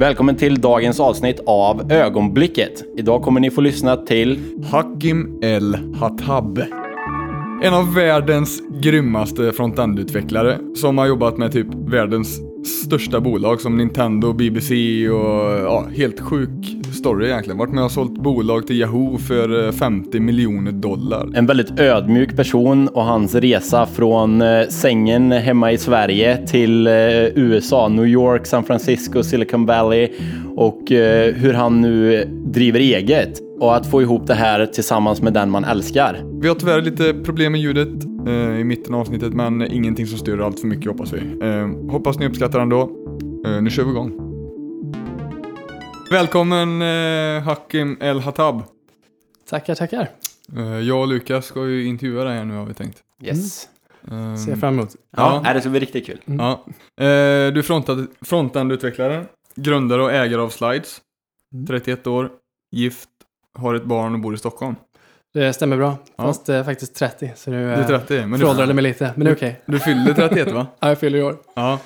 Välkommen till dagens avsnitt av Ögonblicket. Idag kommer ni få lyssna till Hakim El Hattab. En av världens grymmaste frontendutvecklare som har jobbat med typ världens största bolag som Nintendo, BBC och ja, helt sjuk story egentligen. Varit med och sålt bolag till Yahoo för eh, 50 miljoner dollar. en väldigt ödmjuk person och hans resa från eh, sängen hemma i Sverige till eh, USA, New York, San Francisco, Silicon Valley och eh, hur han nu driver eget och att få ihop det här tillsammans med den man älskar. Vi har tyvärr lite problem med ljudet eh, i mitten av avsnittet men ingenting som stör allt för mycket hoppas vi. Eh, hoppas ni uppskattar ändå. Eh, nu kör vi igång. Välkommen eh, Hakim El Hattab. Tackar, tackar. Eh, jag och Lukas ska ju intervjua dig här nu har vi tänkt. Yes. Eh, Ser jag fram emot. Ja, ja. det ska bli riktigt kul. Ja. Eh, du är frontend-utvecklare, grundare och ägare av Slides. Mm. 31 år, gift, har ett barn och bor i Stockholm. Det stämmer bra. Ja. Fast eh, faktiskt 30. Så nu Du är eh, 30, men föråldrade du, mig lite. Men det är okej. du fyller 31 va? Ja, jag fyller i år. Ja.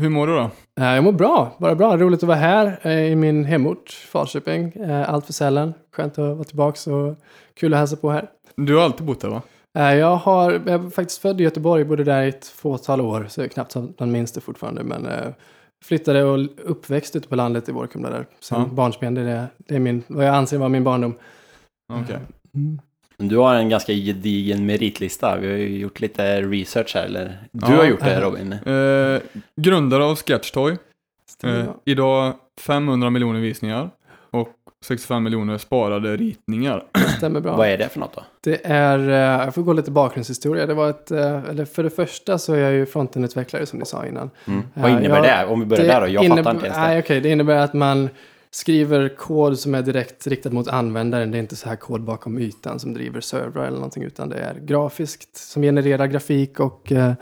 Hur mår du då? Eh, jag mår bra. Bara bra. Roligt att vara här eh, i min hemort, Falköping. Eh, allt för sällan. Skönt att vara tillbaka och kul att hälsa på här. Du har alltid bott här va? Jag, har, jag är faktiskt född i Göteborg, bodde där i ett fåtal år, så jag är knappt som den minsta fortfarande. Men flyttade och uppväxt ute på landet i Vårkumla där. Sen Ja. barnsben, det är, det, det är min, vad jag anser vara min barndom. Okej. Du har en ganska gedigen meritlista. Vi har ju gjort lite research här, eller du Ja. har gjort det Robin. Eh, grundare av Sketchtoy. Eh, idag 500 miljoner visningar och 65 miljoner sparade ritningar. Stämmer bra. Vad är det för något då? Det är, eh, jag får gå lite bakgrundshistoria. Det var ett, eh, eller för det första så är jag ju frontendutvecklare som ni sa innan. Mm. Vad innebär jag- det? Om vi börjar där då. Jag fattar inte ens det. Nej, okej, det innebär att man skriver kod som är direkt riktad mot användaren. Det är inte så här kod bakom ytan som driver servrar eller någonting, utan det är grafiskt som genererar grafik och eh,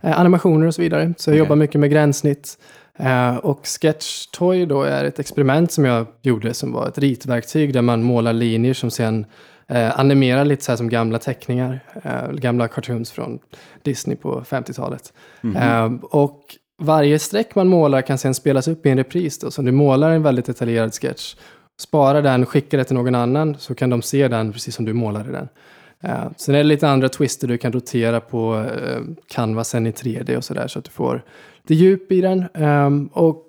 animationer och så vidare. Så jag Okej. jobbar mycket med gränssnitt. Eh, och Sketchtoy då är ett experiment som jag gjorde som var ett ritverktyg där man målar linjer som sen eh, animerar lite så här som gamla teckningar, eh, gamla cartoons från Disney på 50-talet. Mhm. Eh, och varje streck man målar kan sen spelas upp i en repris. Då. Så om du målar en väldigt detaljerad sketch, sparar den, skickar det till någon annan, så kan de se den precis som du målade den. Uh, sen är det lite andra twister, du kan rotera på uh, canvasen i 3D och sådär, så att du får lite djup i den. Um, och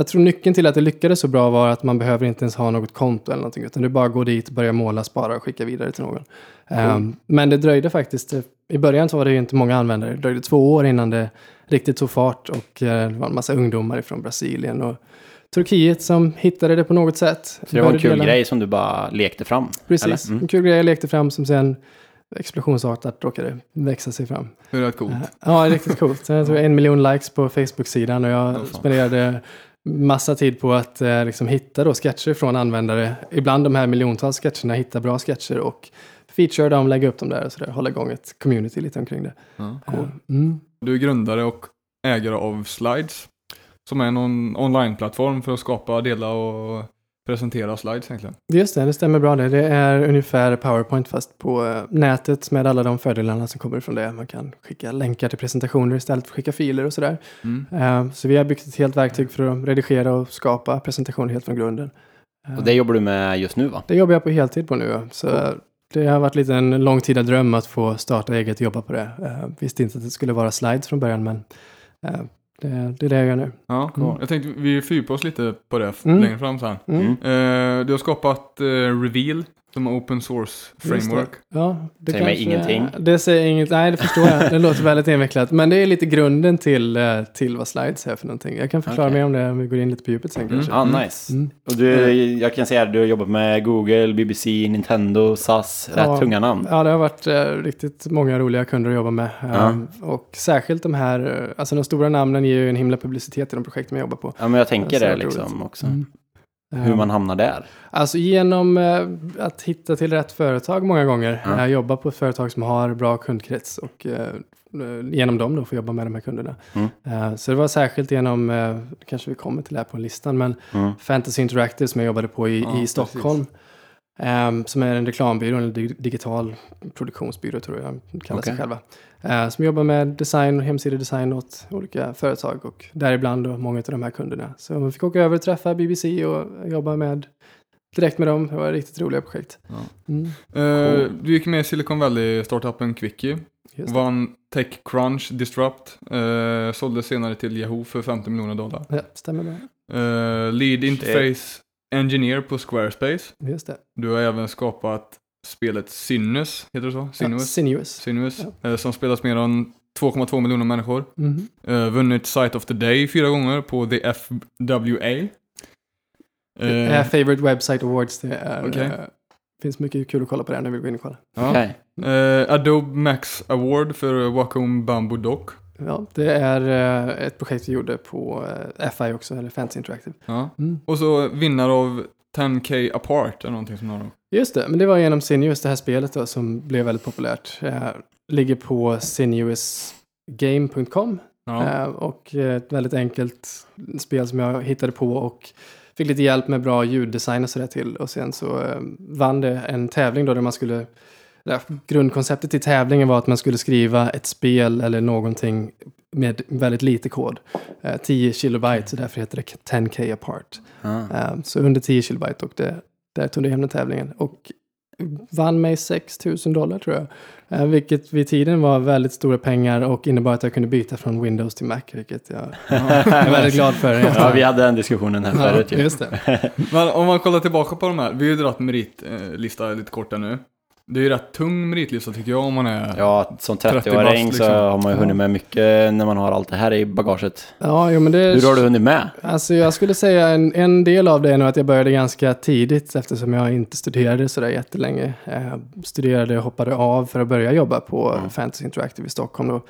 jag tror nyckeln till att det lyckades så bra var att man behöver inte ens ha något konto eller någonting, utan du bara går dit, börjar måla, spara och skicka vidare till någon. Ehm, men det dröjde faktiskt, eh, i början så var det ju inte många användare, det dröjde två år innan det riktigt tog fart och eh, det var en massa ungdomar från Brasilien och Turkiet som hittade det på något sätt. Så det var en kul dela- grej som du bara lekte fram? Precis? Mm. en kul grej jag lekte fram som sen explosionsartat råkade växa sig fram. Det är rätt coolt. Ja, riktigt coolt. Jag tror en miljon likes på Facebook-sidan och jag fan. spenderade massa tid på att eh, liksom hitta då sketcher från användare. Ibland de här miljontals sketcherna, hitta bra sketcher och feature dem, lägga upp dem där och sådär. Hålla igång ett community lite omkring det. Ja, cool. mm. Du är grundare och ägare av Slides. Som är en on- online-plattform för att skapa, dela och presentera slides egentligen. Just det, det stämmer bra det. Det är ungefär PowerPoint fast på eh, nätet med alla de fördelarna som kommer från det. Man kan skicka länkar till presentationer istället för att skicka filer och sådär. Mm. Eh, Så vi har byggt ett helt verktyg för att redigera och skapa presentationer helt från grunden. Eh, Och det jobbar du med just nu va? Det jobbar jag på heltid på nu. Så det har varit lite en långtida dröm att få starta eget och jobba på det. Visste inte att det skulle vara slides från början, men det, det är det jag gör nu. Ja, cool. Mm. Jag tänkte vi fördjupar oss lite på det Mm. längre fram sen. Mm. Mm. Eh, du har skapat eh, Reveal som är open source framework. det. Ja, det Säger mig ingenting. Det säger inget, nej det förstår jag. Det låter väldigt invecklat. Men det är lite grunden till, eh, till vad slides är för någonting. Jag kan förklara Okej. mer om det om vi går in lite på djupet sen Mm. kanske. Mm. nice. Mm. Och du, jag kan säga att du har jobbat med Google, BBC, Nintendo, SAS. Ja. Rätt tunga namn. Ja, det har varit eh, riktigt många roliga kunder att jobba med. Ja. Um, och särskilt de här, eh, alltså de stora namnen ger ju en himla publicitet i de projekt man jobbar på. Ja, men jag tänker det roligt. liksom också. Mm. Hur man hamnar där. Alltså genom eh, att hitta till rätt företag många gånger. Ja. Eh, jobba på ett företag som har bra kundkrets och eh, eh, genom dem då få jobba med de här kunderna. Mm. Eh, så det var särskilt genom, eh, kanske vi kommer till det här på listan, men Mm. Fantasy Interactive som jag jobbade på i, Ja, i Stockholm. Ehm, som är en reklambyrå, en dig- digital produktionsbyrå tror jag de kallar sig Okej. själva. Eh, som jobbar med design och hemsidedesign åt olika företag och däribland då många av de här kunderna. Så man fick åka över och träffa BBC och jobba med direkt med dem. Det var riktigt roliga projekt. Ja. Mm, Eh, du gick med i Silicon Valley-startupen Quickie. Vann Techcrunch Disrupt. Uh, sålde senare till Yahoo för 50 miljoner dollar. Ja, stämmer bra. Eh, lead Interface Engineer på Squarespace. Just det. Du har även skapat spelet Sinus, heter det så? Ja, Sinus? Sinus. eh, som spelas mer än 2,2 miljoner människor. Mhm. Uh, vunnit Site of the Day fyra gånger på The FWA. Det Eh, Favorite Website Awards. Det är, Okej. eh, finns mycket kul att kolla på det när vi går in och kolla. ja. Okej. Eh, Adobe Max Award för Wacom Bamboo Dock. Ja, det är eh, ett projekt vi gjorde på eh, FI också, eller Fantasy Interactive. Ja. Mm. Och så vinnare av 10K Apart, är någonting som har. Just det, men det var genom Sinuous, det här spelet då, som blev väldigt populärt. Eh, ligger på sinuousgame.com Ja. och ett väldigt enkelt spel som jag hittade på och fick lite hjälp med bra ljuddesign och sådär till. Och sen så vann det en tävling då där man skulle eller, grundkonceptet i tävlingen var att man skulle skriva ett spel eller någonting med väldigt lite kod. Eh, 10 kilobyte, så därför heter det 10K apart. Ja. Eh, Så under 10 kilobyte och det, där tog det hem den tävlingen. Och vann mig 6 000 dollar tror jag. Eh, Vilket vid tiden var väldigt stora pengar och innebar att jag kunde byta från Windows till Mac. Vilket jag är väldigt glad för. ja, vi hade den diskussionen här förut Ja, ju. just det. Men om man kollar tillbaka på de här, vi har ju dragit meritlista lite kort nu. Det är ju rätt tung meritlista tycker jag om man är... Ja, som 30 30-åring bast, så liksom. har man ju hunnit med mycket när man har allt det här i bagaget. Ja, jo, men det... Hur har du hunnit med? Alltså jag skulle säga en, en del av det är nog att jag började ganska tidigt eftersom jag inte studerade sådär jättelänge. Jag studerade och hoppade av för att börja jobba på Mm. Fantasy Interactive i Stockholm då.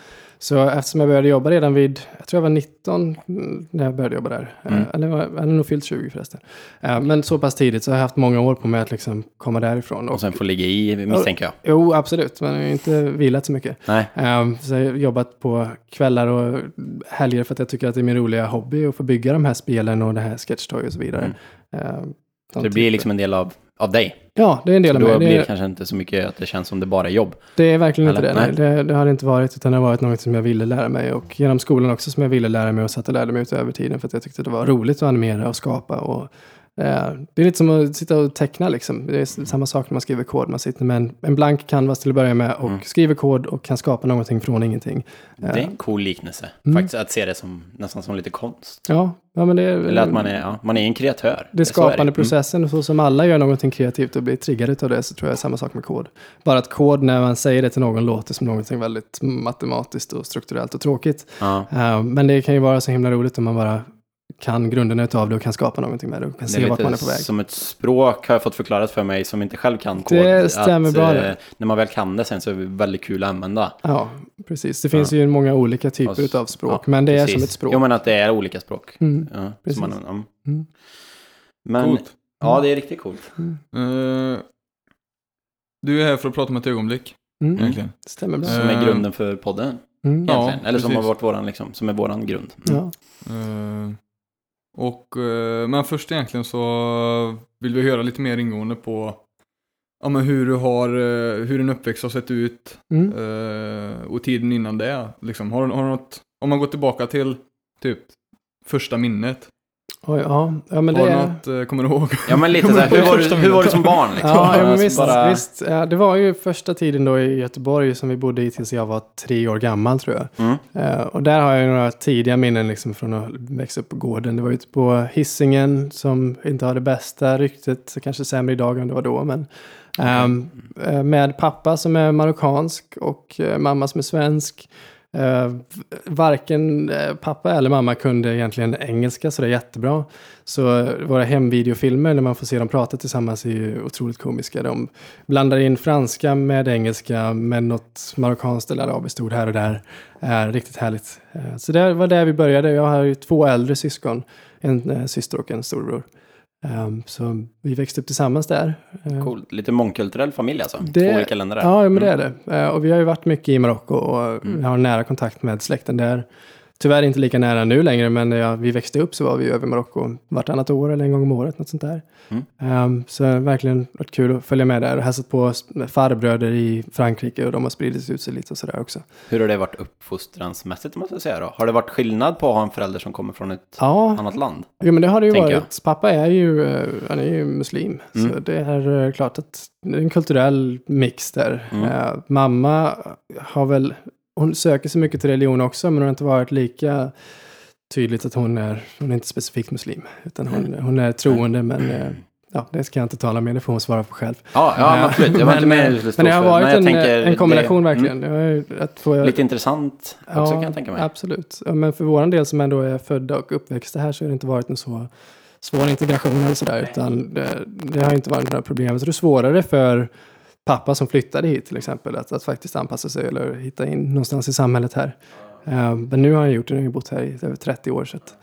Så eftersom jag började jobba redan vid, jag tror jag var 19 mm, när jag började jobba där. Mm. Eh, Eller jag hade nog fyllt 20 förresten. Eh, Men så pass tidigt så har jag haft många år på mig att liksom komma därifrån. Och sen få ligga i misstänker jag. Jo, absolut, men jag har inte vilat så mycket. Nej. Um, så jag har jobbat på kvällar och helger för att jag tycker att det är min roliga hobby att få bygga de här spelen och det här sketchtoy och så vidare. Um, Så det blir liksom en del av, av dig. Ja, det är en del Så av då mig. blir Det kanske inte så mycket att det känns som det bara är jobb. det är verkligen inte Eller? det. Nej. Det, det har det inte varit, utan det har varit något som jag ville lära mig. Och genom skolan också som jag ville lära mig och satt och lärde mig ut över tiden för att jag tyckte det var roligt att animera och skapa. Och, det är lite som att sitta och teckna liksom. Det är samma sak när man skriver kod. Man sitter med en, en blank canvas till att börja med och Mm. skriver kod och kan skapa någonting från ingenting. Det är en cool liknelse. Mm. Faktiskt att se det som nästan som lite konst. Ja, ja men det är... Eller att man är, ja, man är en kreatör. Det är Så är det. skapande processen och så som alla gör någonting kreativt och blir triggade av det så tror jag är samma sak med kod. Bara att kod när man säger det till någon låter som någonting väldigt matematiskt och strukturellt och tråkigt. Ja. Eh, men det kan ju vara så himla roligt om man bara kan grunderna utav det och kan skapa någonting med det och kan Det se är vart man är på väg. som ett språk har jag fått förklarat för mig som inte själv kan kod. Det stämmer att, bra eh. När man väl kan det sen så är det väldigt kul att använda. Ja, precis. Det finns ju många olika typer Ja, utav språk, ja, men det är Precis. som ett språk. Jo men att det är olika språk. Mm, Ja, Precis. som man, ja. Mm. Men Coolt. ja, det är riktigt coolt. Eh, du är här för att prata om ett ögonblick, Mm, egentligen. det stämmer bra. Som är Eh, grunden för podden. Mm. Ja. Eller som precis. har varit våran, liksom, som är våran grund. Mm. Ja. Eh, och, eh, men först egentligen så vill vi höra lite mer ingående på ja, men hur du har, eh, hur din uppväxt har sett ut Mm. eh, och tiden innan det. Liksom. Har, har du något, om man går tillbaka till typ första minnet. Oj, ja. ja, men det något, eh, kommer du ihåg? Ja men lite såhär, hur var du, hur var du som barn liksom? Ja, ja men Alltså, visst, bara- visst. Det var ju första tiden då i Göteborg som vi bodde i tills jag var tre år gammal tror jag. Mm. Eh, och där har jag några tidiga minnen liksom från att växa upp på gården. Det var ute på hissingen som inte har det bästa ryktet, så kanske sämre idag än det var då. Men, eh, med pappa som är marockansk och mamma som är svensk. Eh, varken eh, pappa eller mamma kunde egentligen engelska så det är jättebra. Så eh, våra hemvideofilmer när man får se dem prata tillsammans är ju otroligt komiska. De blandar in franska med engelska med något marockanskt eller arabiskt ord här och där. Är riktigt härligt. Eh, Så det var där vi började. Jag har ju två äldre syskon. En eh, syster och en storbror. Ehm, Så vi växte upp tillsammans där. Eh, Coolt. Lite mångkulturell familj alltså. Det- Två olika länder där. Ja, men det Mm. är det. Eh, Och vi har ju varit mycket i Marocko och Mm. har nära kontakt med släkten där. Tyvärr inte lika nära nu längre, men när jag, vi växte upp så var vi över Marocko vartannat år eller en gång om året, något sånt där. Mm. Um, så det har verkligen varit kul att följa med där och hälsat på farbröder i Frankrike och de har spridit ut sig lite och sådär också. Hur har det varit uppfostransmässigt man ska säga då? Har det varit skillnad på att ha en förälder som kommer från ett Ja, annat land? Jo, men det har det ju varit. Pappa är ju, eh, han är ju muslim. Mm. Så det är eh, klart att det är en kulturell mix där. Mm. Eh, mamma har väl, hon söker sig mycket till religion också, men hon har inte varit lika tydligt att hon är, hon är inte specifikt muslim. Utan hon, hon är troende, men eh, ja, det ska jag inte tala med, det får hon svara på själv. Ja, ja Eh, absolut. Jag var inte med eh, i Men det har varit en, en kombination det- verkligen. Det har ju- att få, Mm, lite intressant också Ja, kan jag tänka mig. Absolut. Men för vår del som ändå är födda och uppväxta här så har det inte varit en så svår integration eller sådär. Utan det, det har inte varit några problem. Tror det är svårare för pappa som flyttade hit till exempel att, att faktiskt anpassa sig eller hitta in någonstans i samhället här. Uh, men nu har han gjort det, han har ju bott här i över 30 år. Så att,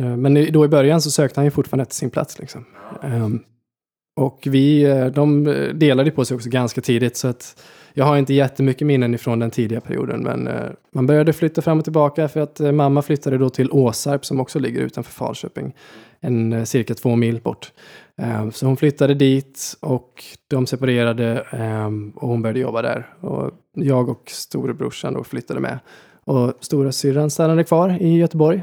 uh, men då i början så sökte han ju fortfarande efter sin plats. Liksom. Eh, och vi, eh, de eh, delade på sig också ganska tidigt så att jag har inte jättemycket minnen ifrån den tidiga perioden, men eh, man började flytta fram och tillbaka för att mamma flyttade då till Åsarp som också ligger utanför Falköping, en cirka två mil bort. Så hon flyttade dit och de separerade och hon började jobba där. Och jag och storebrorsan då flyttade med. Och stora syrran stannade kvar i Göteborg.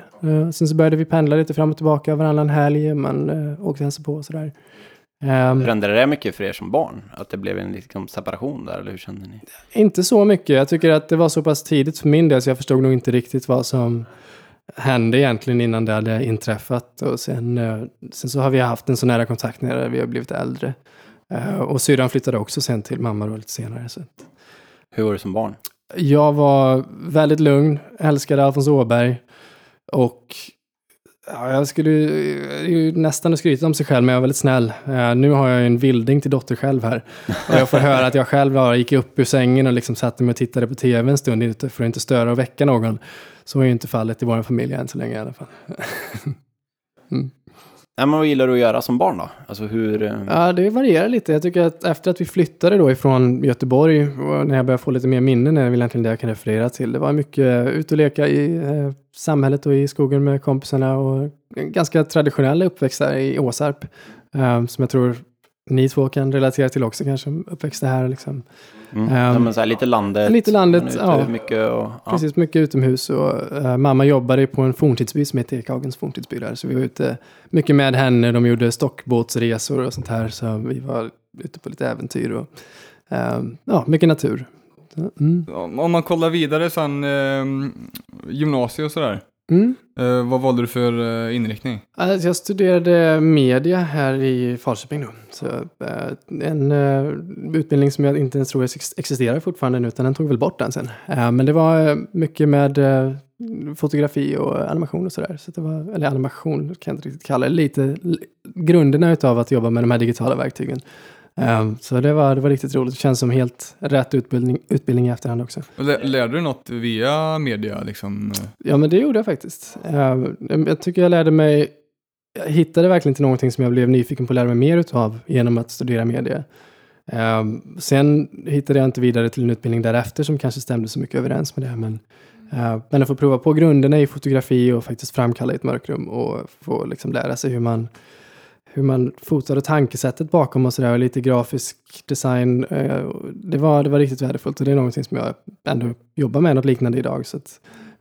Sen så började vi pendla lite fram och tillbaka varannan helg, man åkte och hälsade på och sådär. Eh, Förändrade det mycket för er som barn? Att det blev en liksom, separation där, eller hur kände ni? Inte så mycket. Jag tycker att det var så pass tidigt för min del så jag förstod nog inte riktigt vad som hände egentligen innan det hade inträffat. Och sen, eh, sen så har vi haft en så nära kontakt när vi har blivit äldre. Eh, Och syrran flyttade också sen till mamma då lite senare. Så. Hur var det som barn? Jag var väldigt lugn, älskade Alfons Åberg och ja, jag skulle ju- nästan skryta om sig själv, men jag var väldigt snäll. Eh, nu har jag ju en vilding till dotter själv här. Och jag får höra att jag själv gick upp ur sängen och liksom satte mig och tittade på tv en stund för att inte störa och väcka någon. Så är ju inte fallet i vår familj än så länge i alla fall. Nej, men vad gillar du att göra som barn då? Alltså hur... Eh, ja, det varierar lite. Jag tycker att efter att vi flyttade då ifrån Göteborg, och när jag började få lite mer minnen, är väl egentligen det jag kan referera till. Det var mycket ut och leka i eh, samhället och i skogen med kompisarna och en ganska traditionell uppväxt där i Åsarp. Eh, som jag tror ni två kan relatera till också kanske, uppväxter här liksom. Mm. Ehm, ja, men så här, lite landet. lite landet, ja. Mycket och, ja. Precis, mycket utomhus och eh, mamma jobbade på en forntidsby som heter Ekhagens forntidsby där. Så vi var ute mycket med henne, de gjorde stockbåtsresor och sånt här. Så vi var ute på lite äventyr och eh, ja, mycket natur. Mm. Om om man kollar vidare sen eh, gymnasiet och sådär. Mm. Eh, vad valde du för eh, inriktning? Alltså, jag studerade media här i Falköping då. Så, eh, en utbildning som jag inte ens tror ex- existerar fortfarande nu, utan den tog väl bort den sen. Men det var mycket med fotografi och animation och sådär. Så det var, eller animation kan jag inte riktigt kalla det, lite grunderna utav att jobba med de här digitala verktygen. Eh, så det var, det var riktigt roligt. Det känns som helt rätt utbildning, utbildning i efterhand också. Lärde du något via media liksom? Ja, men det gjorde jag faktiskt. Eh, Jag tycker jag lärde mig, jag hittade verkligen till någonting som jag blev nyfiken på att lära mig mer utav genom att studera media. Eh, Sen hittade jag inte vidare till en utbildning därefter som kanske stämde så mycket överens med det. Men, eh, men att få prova på grunderna i fotografi och faktiskt framkalla i ett mörkrum och få liksom lära sig hur man hur man fotar och tankesättet bakom och sådär och lite grafisk design. eh, Det var, det var riktigt värdefullt och det är någonting som jag ändå jobbar med något liknande idag. Så att,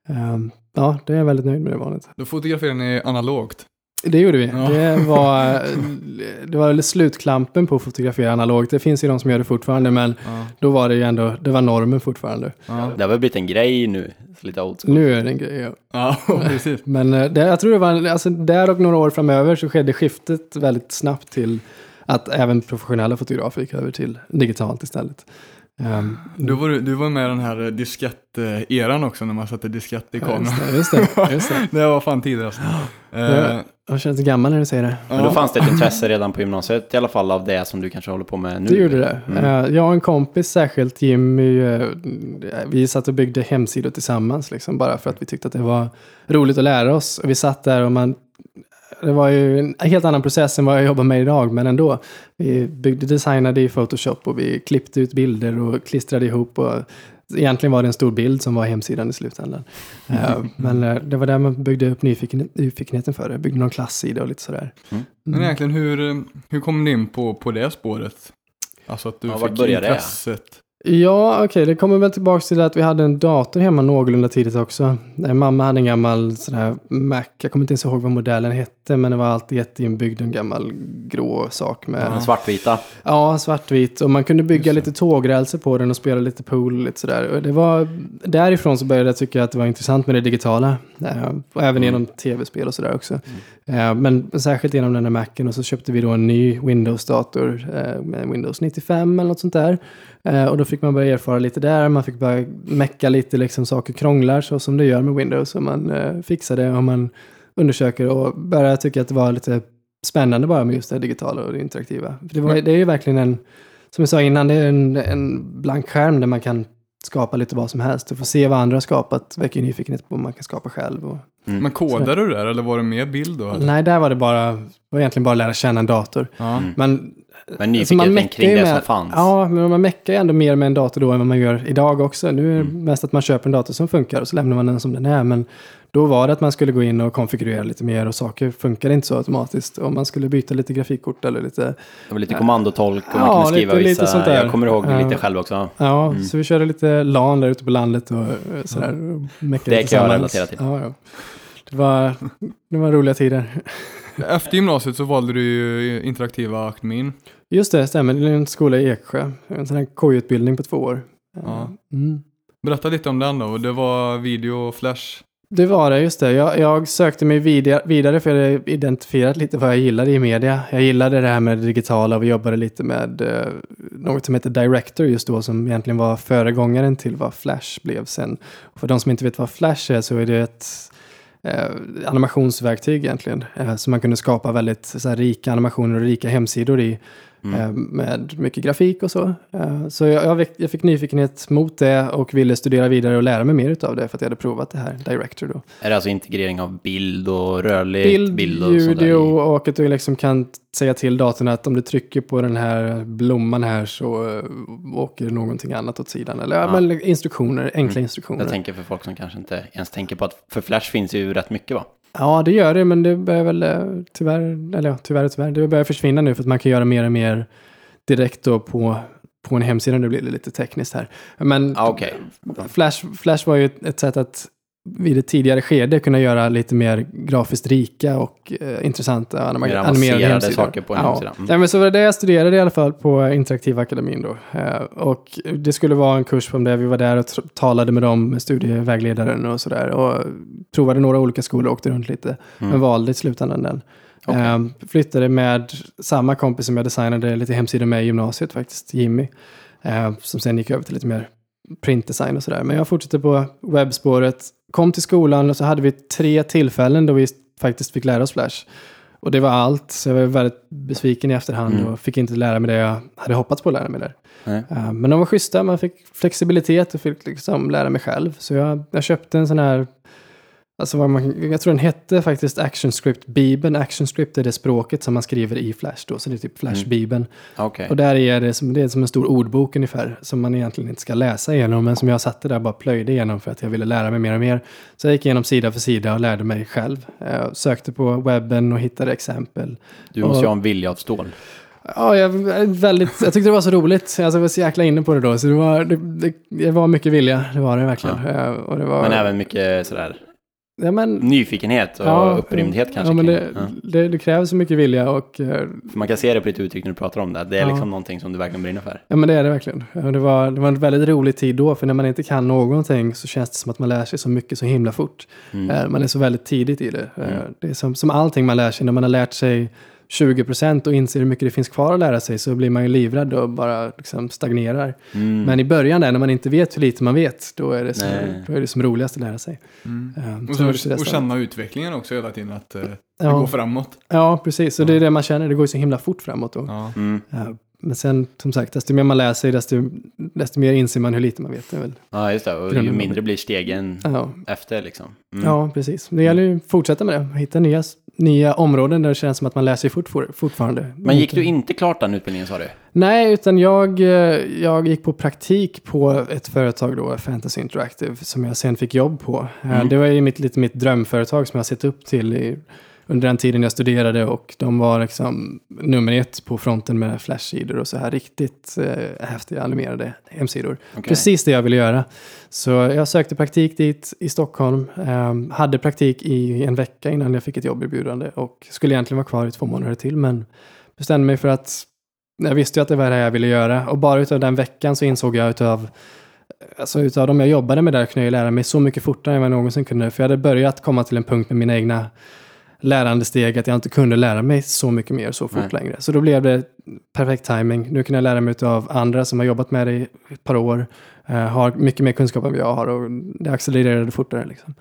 ehm, ja, det är jag väldigt nöjd med det valet. Då fotograferade ni analogt. Det gjorde vi. Ja. Det var, det var väl slutklampen på att fotografera analogt. Det finns ju de som gör det fortfarande, men Ja. då var det ju ändå, det var normen fortfarande. Ja, Det har väl blivit en grej nu, lite old school. Nu är det en grej. Ja. ja precis. Men eh, det, jag tror det var, alltså där och några år framöver så skedde skiftet väldigt snabbt till att även professionella fotografer gick över till digitalt istället. Ehm, Du var, du var med i den här diskett-eran också när man satte diskett i ja, kameran. just det, just det, just det. Det var fan tider alltså. Eh, Ja. Jag känns gammal när du säger det. Men då fanns det ett intresse redan på gymnasiet i alla fall av det som du kanske håller på med nu. Det gjorde det. Mm. Eh, jag och en kompis, särskilt Jimmy, eh, vi satt och byggde hemsidor tillsammans, liksom, bara för att vi tyckte att det var roligt att lära oss. Och vi satt där och man, det var ju en helt annan process än vad jag jobbar med idag, men ändå. Vi byggde, designade i Photoshop och vi klippte ut bilder och klistrade ihop och egentligen var det en stor bild som var hemsidan i slutändan. Eh, men eh, det var där man byggde upp nyfiken, nyfikenheten för det. Byggde någon klassida och lite sådär. Men egentligen, hur, hur kom ni in på, på det spåret? Alltså att du Ja, fick började det? Ja, okej, det kommer väl tillbaka till att vi hade en dator hemma någorlunda tidigt också. Eh, Mamma hade en gammal sån här Mac, jag kommer inte ens ihåg vad modellen hette, men det var alltid jätteinbyggd en gammal grå sak med Den svartvita. Ja, svartvit. Och man kunde bygga lite tågrälser på den och spela lite pool och lite sådär. Och det var, därifrån så började jag tycka att det var intressant med det digitala. Eh, och även genom tv-spel och sådär också. Eh, men särskilt genom den här Macen. Och så köpte vi då en ny Windows-dator eh, med Windows 95 eller något sånt där. Eh, och då fick man börja erfara lite där. Man fick börja mecka lite liksom saker krånglar så som det gör med Windows. Och man eh, fixar det och man undersöker och började tycka att det var lite spännande bara med just det digitala och det interaktiva. För det, var, det är ju verkligen en, som jag sa innan, det är en, en blank skärm där man kan skapa lite vad som helst. Och få se vad andra har skapat väcker ju nyfikenhet på vad man kan skapa själv. Och, Men kodade du där eller var det mer bild då? nej, där var det bara, var egentligen bara att lära känna en dator. Ja. Men, Men alltså, nyfikenheten meckar kring det med- som fanns. Ja, men man meckar ju ändå mer med en dator då än vad man gör idag också. Nu är det Mm. mest att man köper en dator som funkar och så lämnar man den som den är. Men då var det att man skulle gå in och konfigurera lite mer och saker funkar inte så automatiskt. Om man skulle byta lite grafikkort eller lite Det var lite kommandotolk och Ja, man kunde skriva lite- vissa. lite sånt där. Jag kommer ihåg Ja. lite själv också. Ja, Mm. så vi körde lite LAN där ute på landet och eh, sådär. och meckade Det kan jag relatera till. Ja, ja. Det, var, det var roliga tider. Efter gymnasiet så valde du ju interaktiva akademin. Just det, stämmer. Det är en skola i Eksjö. En sån här KI-utbildning på två år. Ja. Mm. Berätta lite om den då. Det var video och flash. Det var det, just det. Jag, jag sökte mig vidare, vidare för jag hade identifierat lite vad jag gillade i media. Jag gillade det här med det digitala och vi jobbade lite med eh, något som heter Director just då som egentligen var föregångaren till vad Flash blev sen. För de som inte vet vad Flash är så är det ett eh, animationsverktyg egentligen. Eh, så man kunde skapa väldigt så här, rika animationer och rika hemsidor i. Mm. eh, Med mycket grafik och så. Eh, Så jag, jag, fick, nyfikenhet mot det och ville studera vidare och lära mig mer utav det för att jag hade provat det här, Director då. Är det alltså integrering av bild och rörlig Bild, bild, och ljud i- och att du liksom kan säga till datorn att om du trycker på den här blomman här så eh, åker någonting annat åt sidan. Eller. Ja. men instruktioner, enkla Mm. instruktioner. Jag tänker för folk som kanske inte ens tänker på att för Flash finns ju rätt mycket va? Ja, det gör det, men det börjar väl eh, tyvärr, eller ja, tyvärr tyvärr, det börjar försvinna nu för att man kan göra mer och mer direkt då på, på en hemsida. Nu blir det lite tekniskt här. Men Ja, okej. Flash, Flash var ju ett sätt att vid ett tidigare skede kunna göra lite mer grafiskt rika och eh, intressanta animerade hemsidor. saker på en ja. hemsida. Mm. Nej, men så var det det jag studerade i alla fall på Interaktiva akademin då. Eh, och det skulle vara en kurs om det. Vi var där och talade med dem, med studievägledaren och sådär. Och provade några olika skolor och åkte runt lite. Mm. Men valde i slutändan den. Okej. Eh, flyttade med samma kompis som jag designade lite hemsidor med i gymnasiet faktiskt, Jimmy. Eh, som sen gick över till lite mer printdesign och sådär. Men jag fortsatte på webbspåret, kom till skolan och så hade vi tre tillfällen då vi faktiskt fick lära oss Flash. Och det var allt, så jag var väldigt besviken i efterhand Mm. och fick inte lära mig det jag hade hoppats på att lära mig där. Eh, Men de var schyssta, man fick flexibilitet och fick liksom lära mig själv. Så jag, jag köpte en sån här, alltså vad man, jag tror den hette faktiskt ActionScript-bibeln. ActionScript är det språket som man skriver i Flash då, så det är typ Flash-bibeln. Okej. Och där är det, som, det är som en stor ordbok ungefär, som man egentligen inte ska läsa igenom, men som jag satte där och bara plöjde igenom för att jag ville lära mig mer och mer. Så jag gick igenom sida för sida och lärde mig själv. Jag sökte på webben och hittade exempel. Du måste ju ha en vilja av stål. Ja, jag, väldigt, jag tyckte det var så roligt. Alltså, jag var så jäkla inne på det då. Så det var, det, det, det var mycket vilja, det var det verkligen. Eh, Och det var, Men även mycket sådär ja, men, nyfikenhet och ja, upprymdhet kanske. Ja, men det, Ja. det, det krävs så mycket vilja och eh, För man kan se det på ditt uttryck när du pratar om det. Det är Ja. liksom någonting som du verkligen brinner för. Ja men det är det verkligen. Det var, det var en väldigt rolig tid då, för när man inte kan någonting så känns det som att man lär sig så mycket så himla fort. Mm. Eh, Man är så väldigt tidigt i det. Eh, Mm. Det är som, som allting man lär sig, när man har lärt sig 20% och inser hur mycket det finns kvar att lära sig så blir man ju livrädd och bara liksom stagnerar. Mm. Men i början där, när man inte vet hur lite man vet, då är det som, Nej. då är det som roligast att lära sig. Mm. Eh, Och, så det och känna utvecklingen också hela tiden, att det Ja. går framåt. Ja, precis. Och det är det man känner, det går ju så himla fort framåt då. Ja. Mm. Eh, Men sen, som sagt, desto mer man lär sig, desto, desto mer inser man hur lite man vet. Det väl. Ja, just det. Och ju mindre blir stegen Ja. efter liksom. Mm. Ja, precis. Det gäller ju att fortsätta med det. Hitta nya nya områden där det känns som att man läser fort, fortfarande. Men gick du inte klart den utbildningen sa du? Nej, utan jag, eh, jag gick på praktik på ett företag då, Fantasy Interactive, som jag sen fick jobb på. Eh, Mm. Det var ju mitt, lite mitt drömföretag som jag sett upp till i, under den tiden jag studerade och de var liksom nummer ett på fronten med flashsidor och så här riktigt eh, häftiga animerade hemsidor. Okej. Precis det jag ville göra. Så jag sökte praktik dit i Stockholm. ehm, hade praktik i en vecka innan jag fick ett jobberbjudande och skulle egentligen vara kvar i två månader till men bestämde mig för att jag visste ju att det var det här jag ville göra och bara utav den veckan så insåg jag utav Alltså utav de jag jobbade med där kunde jag lära mig så mycket fortare än vad jag någonsin kunde. För jag hade börjat komma till en punkt med mina egna lärandesteg att jag inte kunde lära mig så mycket mer så fort Nej. längre. Så då blev det perfekt timing. Nu kan jag lära mig av andra som har jobbat med det i ett par år. eh, har mycket mer kunskap än jag har och det accelererade fortare. Liksom.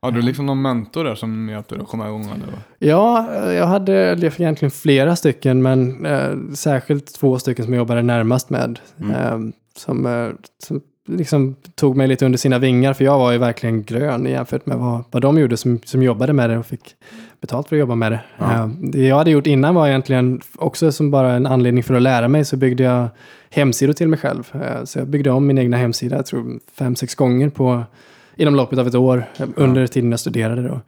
Har du liksom någon mentor där som hjälpte dig att komma igång? Eller? Ja, eh, jag hade egentligen flera stycken, men eh, särskilt två stycken som jag jobbade närmast med. Mm. Eh, som, eh, som liksom tog mig lite under sina vingar, för jag var ju verkligen grön jämfört med vad, vad de gjorde som, som jobbade med det och fick betalt för att jobba med det. Ja. Eh, det jag hade gjort innan var egentligen också som bara en anledning för att lära mig, så byggde jag hemsidor till mig själv. Eh, så jag byggde om min egna hemsida, jag tror fem, sex gånger på inom loppet av ett år eh, under tiden jag studerade då.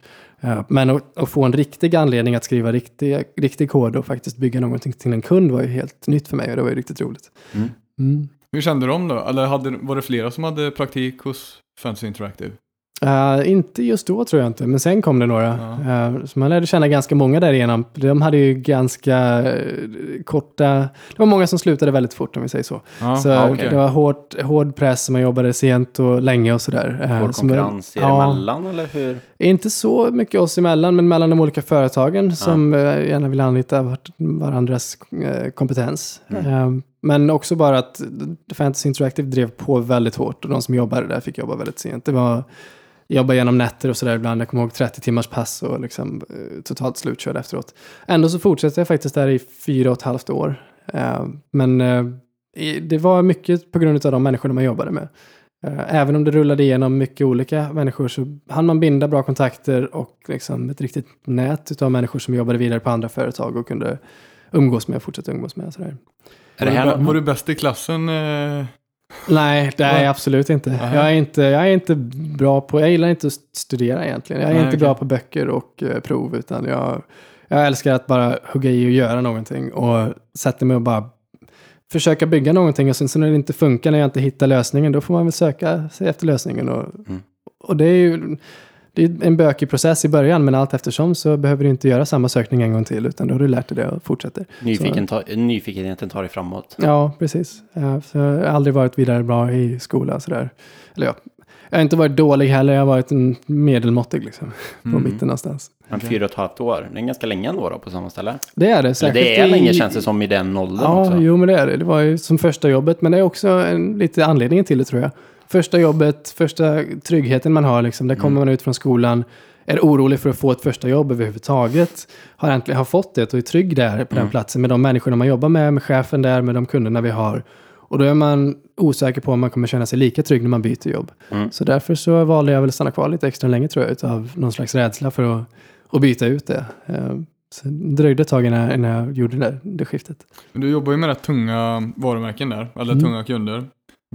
Men att, att få en riktig anledning att skriva riktig, riktig kod och faktiskt bygga någonting till en kund var ju helt nytt för mig och det var ju riktigt roligt. Mm. Mm. Hur kände du om då? Eller hade, var det flera som hade praktik hos Fantasy Interactive? Eh, inte just då tror jag inte, men sen kom det några. Ja. Eh, så man lärde känna ganska många därigenom. De hade ju ganska eh, korta... Det var många som slutade väldigt fort om vi säger så. Ja, så ja, okej. det var hårt, hård press, man jobbade sent och länge och sådär. Hård så man- konkurrens er emellan eller hur? Inte så mycket oss emellan, men mellan de olika företagen som gärna vill anlita vart- varandras kompetens. Mm. Men också bara att Fantasy Interactive drev på väldigt hårt och de som jobbade där fick jobba väldigt sent. Det var jobba genom nätter och sådär ibland. Jag kommer ihåg 30 timmars pass och liksom eh, totalt slutkörd efteråt. Ändå så fortsatte jag faktiskt där i fyra och ett halvt år. Eh, men eh, det var mycket på grund av de människorna man jobbade med. Även om det rullade igenom mycket olika människor så hann man binda bra kontakter och liksom ett riktigt nät av människor som jobbade vidare på andra företag och kunde umgås med och fortsätta umgås med. Sådär. Var, du, var du bäst i klassen? Eh, Nej, det är jag absolut inte. Jag är inte. Jag är inte bra på, jag gillar inte att studera egentligen. Jag är Nej, inte okej. bra på böcker och eh, prov, utan jag, jag älskar att bara hugga i och göra någonting och sätta mig och bara försöka bygga någonting och sen så när det inte funkar, när jag inte hittar lösningen, då får man väl söka sig efter lösningen. Och, Mm. och det är ju det är en bökig process i början, men allt eftersom så behöver du inte göra samma sökning en gång till, utan då har du lärt dig det och fortsätter. Nyfiken ta, nyfikenheten tar dig framåt. Ja, precis. Ja, så jag har aldrig varit vidare bra i skolan och sådär. Eller ja, jag har inte varit dålig heller, jag har varit en medelmåttig liksom. På Mm. mitten någonstans. Men fyra och ett halvt år, det är ganska länge ändå då på samma ställe. Det är det. Eller Särskilt det är i- länge känns det som i den åldern Ja, också. jo men det är det. Det var ju som första jobbet, men det är också en, lite anledningen till det tror jag. Första jobbet, första tryggheten man har, liksom, där kommer Mm. man ut från skolan, är orolig för att få ett första jobb överhuvudtaget, har äntligen har fått det och är trygg där på Mm. den platsen med de människorna man jobbar med, med chefen där, med de kunderna vi har. Och då är man osäker på om man kommer känna sig lika trygg när man byter jobb. Mm. Så därför så valde jag väl att stanna kvar lite extra länge tror jag, av någon slags rädsla för att, att byta ut det. Eh, Så det dröjde ett tag innan, jag gjorde det, det skiftet. Du jobbar ju med rätt tunga varumärken där, eller Mm. tunga kunder.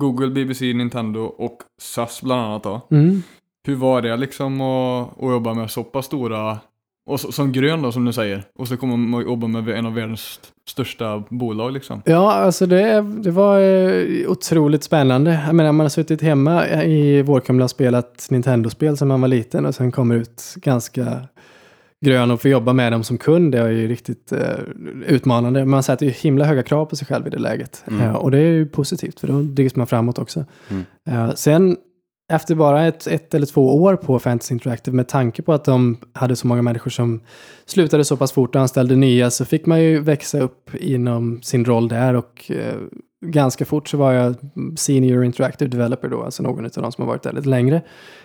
Google, BBC, Nintendo och SAS bland annat då. Mm. Hur var det liksom att, att jobba med så pass stora, och så, som grön då som du säger, och så kommer man att jobba med en av världens största bolag liksom. Ja, alltså det, det var eh, otroligt spännande. Jag menar, man har suttit hemma i Vårkumla och spelat Nintendo-spel sedan man var liten och sen kommer ut ganska grön och får jobba med dem som kund. Det är ju riktigt eh, utmanande. Man sätter ju himla höga krav på sig själv i det läget. Mm. Eh, och det är ju positivt, för då drivs man framåt också. Mm. Eh, sen efter bara ett, ett eller två år på Fantasy Interactive, med tanke på att de hade så många människor som slutade så pass fort och anställde nya, så fick man ju växa upp inom sin roll där och eh, ganska fort så var jag senior interactive developer då, alltså någon av de som har varit där lite längre.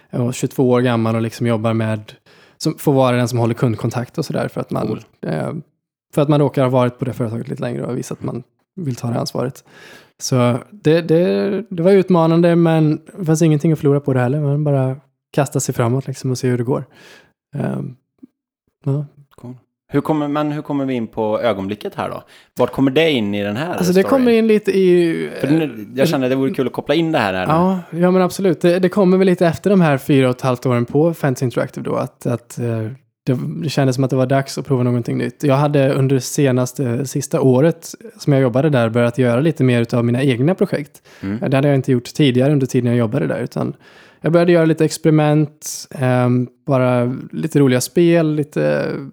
Jag var 22 år gammal och liksom jobbar med, som får vara den som håller kundkontakt och sådär för att man Cool. eh, för att man råkar ha varit på det företaget lite längre och visat att man vill ta det ansvaret. Så det, det, det var utmanande men det fanns ingenting att förlora på det heller. Man bara kasta sig framåt liksom och se hur det går. Ehm, ja. Hur kommer, men hur kommer vi in på ögonblicket här då? Vart kommer det in i den här Alltså det storyn? kommer in lite i... För nu, jag känner att det vore kul att koppla in det här. här nu. Ja, ja men absolut. Det, det kommer väl lite efter de här fyra och ett halvt åren på Fantasy Interactive då. Att, att eh, det, det kändes som att det var dags att prova någonting nytt. Jag hade under senaste, sista året som jag jobbade där börjat göra lite mer av mina egna projekt. Mm. Det hade jag inte gjort tidigare under tiden jag jobbade där. Utan jag började göra lite experiment, ehm, bara lite roliga spel, lite eh,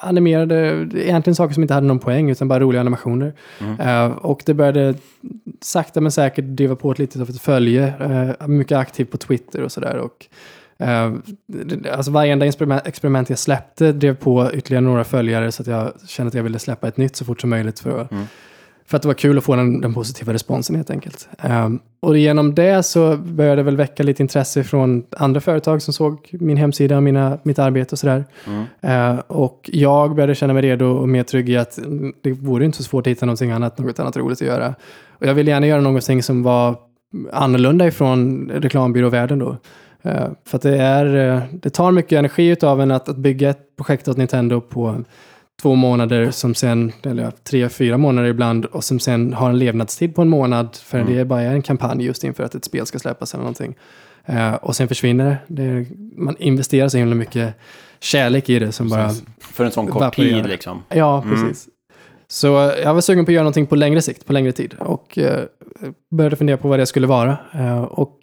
animerade, egentligen saker som inte hade någon poäng utan bara roliga animationer. Mm. Eh, och det började sakta men säkert driva på ett litet av ett följe, eh, mycket aktiv på Twitter och sådär. Och, eh, det- alltså varenda experiment, experiment jag släppte drev på ytterligare några följare så att jag kände att jag ville släppa ett nytt så fort som möjligt för att Mm. För att det var kul att få den, den positiva responsen helt enkelt. Ehm, och genom det så började det väl väcka lite intresse från andra företag som såg min hemsida, mina, mitt arbete och sådär. Mm. Ehm, och jag började känna mig redo och mer trygg i att det vore inte så svårt att hitta någonting annat, något annat roligt att göra. Och jag ville gärna göra någonting som var annorlunda ifrån reklambyråvärlden då. Ehm, för att det, är, eh, det tar mycket energi av en att, att bygga ett projekt åt Nintendo på två månader som sen, eller tre, fyra månader ibland och som sen har en levnadstid på en månad för Mm. det är bara en kampanj just inför att ett spel ska släppas eller någonting. Eh, och sen försvinner det. det är, man investerar så himla mycket kärlek i det som bara... Precis. För en sån kort tid liksom. Ja, Mm. precis. Så eh, jag var sugen på att göra någonting på längre sikt, på längre tid. Och eh, började fundera på vad det skulle vara. Eh, och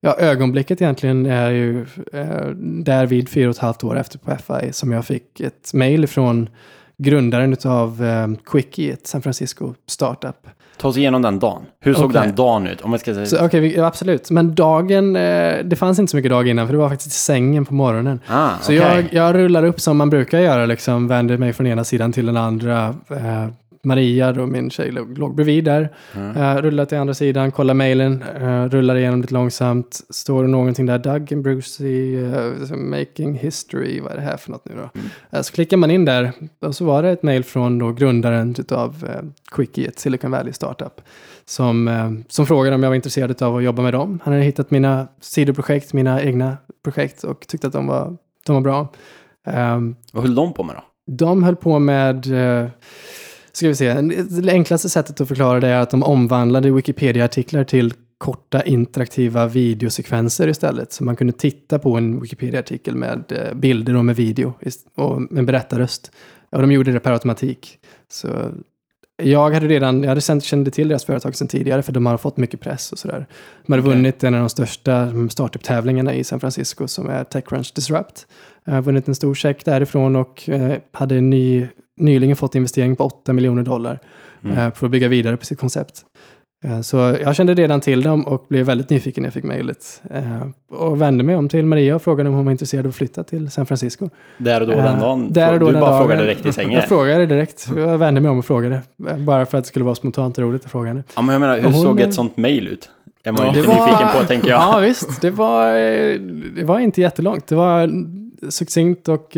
ja, ögonblicket egentligen är ju eh, där vid fyra och ett halvt år efter på FI som jag fick ett mail från grundaren av eh, Quickie, ett San Francisco startup. Ta oss igenom den dagen. Hur såg Okej. den dagen ut? Om jag ska säga... Så okej, vi- ja, absolut. Men dagen, eh, det fanns inte så mycket dag innan, för det var faktiskt i sängen på morgonen. ah, Så jag, jag rullar upp som man brukar göra, liksom, vänder mig från ena sidan till den andra. Eh, Maria, då, min tjej, låg, bredvid där. Mm. Eh, rullar till andra sidan, kollar mejlen, eh, rullar igenom lite långsamt. Står det någonting där, Doug and Brucey, eh, making history, vad är det här för något nu då? Mm. Så klickar man in där och så var det ett mejl från då grundaren av eh, Quickie, ett Silicon Valley startup. Som, som frågade om jag var intresserad av att jobba med dem. Han hade hittat mina sidoprojekt, mina egna projekt och tyckte att de var, de var bra. Ehm, Vad höll de på med då? de höll på med, ska vi se, det enklaste sättet att förklara det är att de omvandlade Wikipedia-artiklar till korta interaktiva videosekvenser istället. Så man kunde titta på en Wikipedia-artikel med eh, bilder och med video och med en berättarröst. Och de gjorde det per automatik. Så jag hade redan, jag hade sen, kände till deras företag sedan tidigare för de har fått mycket press och sådär. De hade Okej. vunnit en av de största startup-tävlingarna i San Francisco som är Techcrunch Disrupt. Jag har vunnit en stor check därifrån och eh, hade ny, nyligen fått investering på 8 miljoner dollar Mm. eh, för att bygga vidare på sitt koncept. Eh, så jag kände redan till dem och blev väldigt nyfiken när jag fick mejlet. Eh, och vände mig om till Maria och frågade om hon var intresserad av att flytta till San Francisco. Där och då den dagen? där och då du bara dagen. frågade direkt i sängen? Jag frågade direkt. Jag vände mig om och frågade. Bara för att det skulle vara spontant och roligt att fråga henne. Ja, men jag menar, hur hon- såg ett sånt mail ut? Jag var Ja, lite var- nyfiken på, tänker jag. Ja, visst. Det var, det var inte jättelångt. Det var succinkt och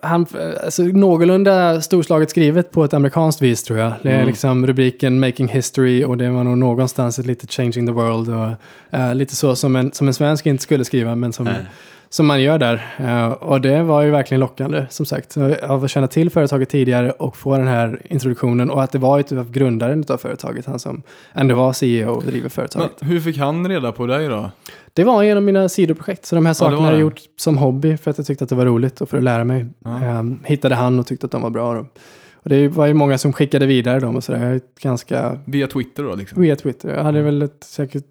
han, alltså, någorlunda storslaget skrivet på ett amerikanskt vis tror jag. Det är Mm. liksom rubriken Making History och det var nog någonstans ett litet Changing the World och eh, lite så som en, som en svensk inte skulle skriva men som, som man gör där. Eh, och det var ju verkligen lockande som sagt. Så Av att känna till företaget tidigare och få den här introduktionen och att det var ju av grundaren av företaget, han som ändå var CEO och driver företaget. Men hur fick han reda på dig då? Det var genom mina sidoprojekt. Så de här sakerna har jag det. gjort som hobby för att jag tyckte att det var roligt och för att lära mig. Ja. Ehm, hittade han och tyckte att de var bra. Då. Och det var ju många som skickade vidare dem och sådär. Ganska... Via Twitter då liksom? Via Twitter. Jag hade väl ett, säkert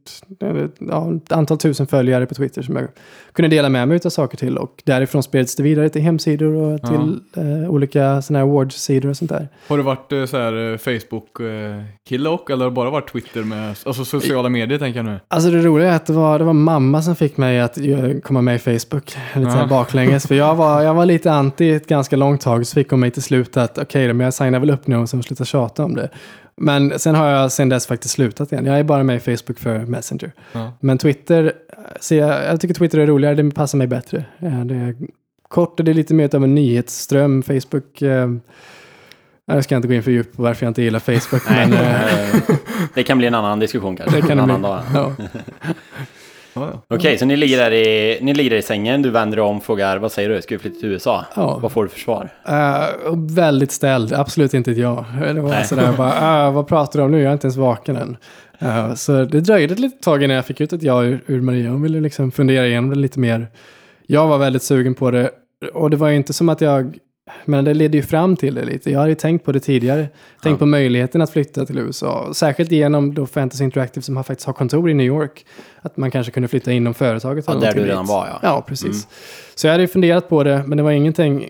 ja, ett antal tusen följare på Twitter som jag kunde dela med mig av saker till. Och därifrån spreds det vidare till hemsidor och Ja. till eh, olika sådana här awards-sidor och sånt där. Har du varit eh, så här eh, Facebook-kille och eller har det bara varit Twitter med, alltså sociala medier tänker jag nu? Alltså det roliga är att det var, det var mamma som fick mig att eh, komma med i Facebook. Lite Ja. baklänges. För jag var, jag var lite anti ett ganska långt tag. Så fick hon mig till slut att okej, men jag signar väl upp nu och sen slutar tjata om det. Men sen har jag sen dess faktiskt slutat igen. Jag är bara med i Facebook för Messenger. Ja. Men Twitter, ser jag, jag tycker Twitter är roligare. Det passar mig bättre. Eh, Det är kort och det är lite mer av en nyhetsström. Facebook... Eh, jag ska inte gå in för djupt på varför jag inte gillar Facebook. Nej, men, eh, det kan bli en annan diskussion kanske. det kan en annan bli. dag. Ja. Ja. Okej, så ni ligger, där i, ni ligger i sängen, du vänder om, frågar vad säger du, ska vi flytta till USA? Ja. Vad får du för svar? Och väldigt ställd, absolut inte ett ja. Det var Nej. sådär bara, "Ah, vad pratar du om nu? Jag är inte ens vaken än. Eh, så det dröjde ett litet tag innan jag fick ut ett ja ur, ur Maria. Hon ville liksom fundera igenom det lite mer. Jag var väldigt sugen på det. Och det var ju inte som att jag, men det ledde ju fram till det lite. Jag hade ju tänkt på det tidigare. Tänkt Ja. på möjligheten att flytta till USA. Särskilt genom då Fantasy Interactive som har faktiskt har kontor i New York. Att man kanske kunde flytta inom företaget. Ja, där du redan dit. var, ja. Ja, precis. Så jag hade ju funderat på det, men det var ingenting,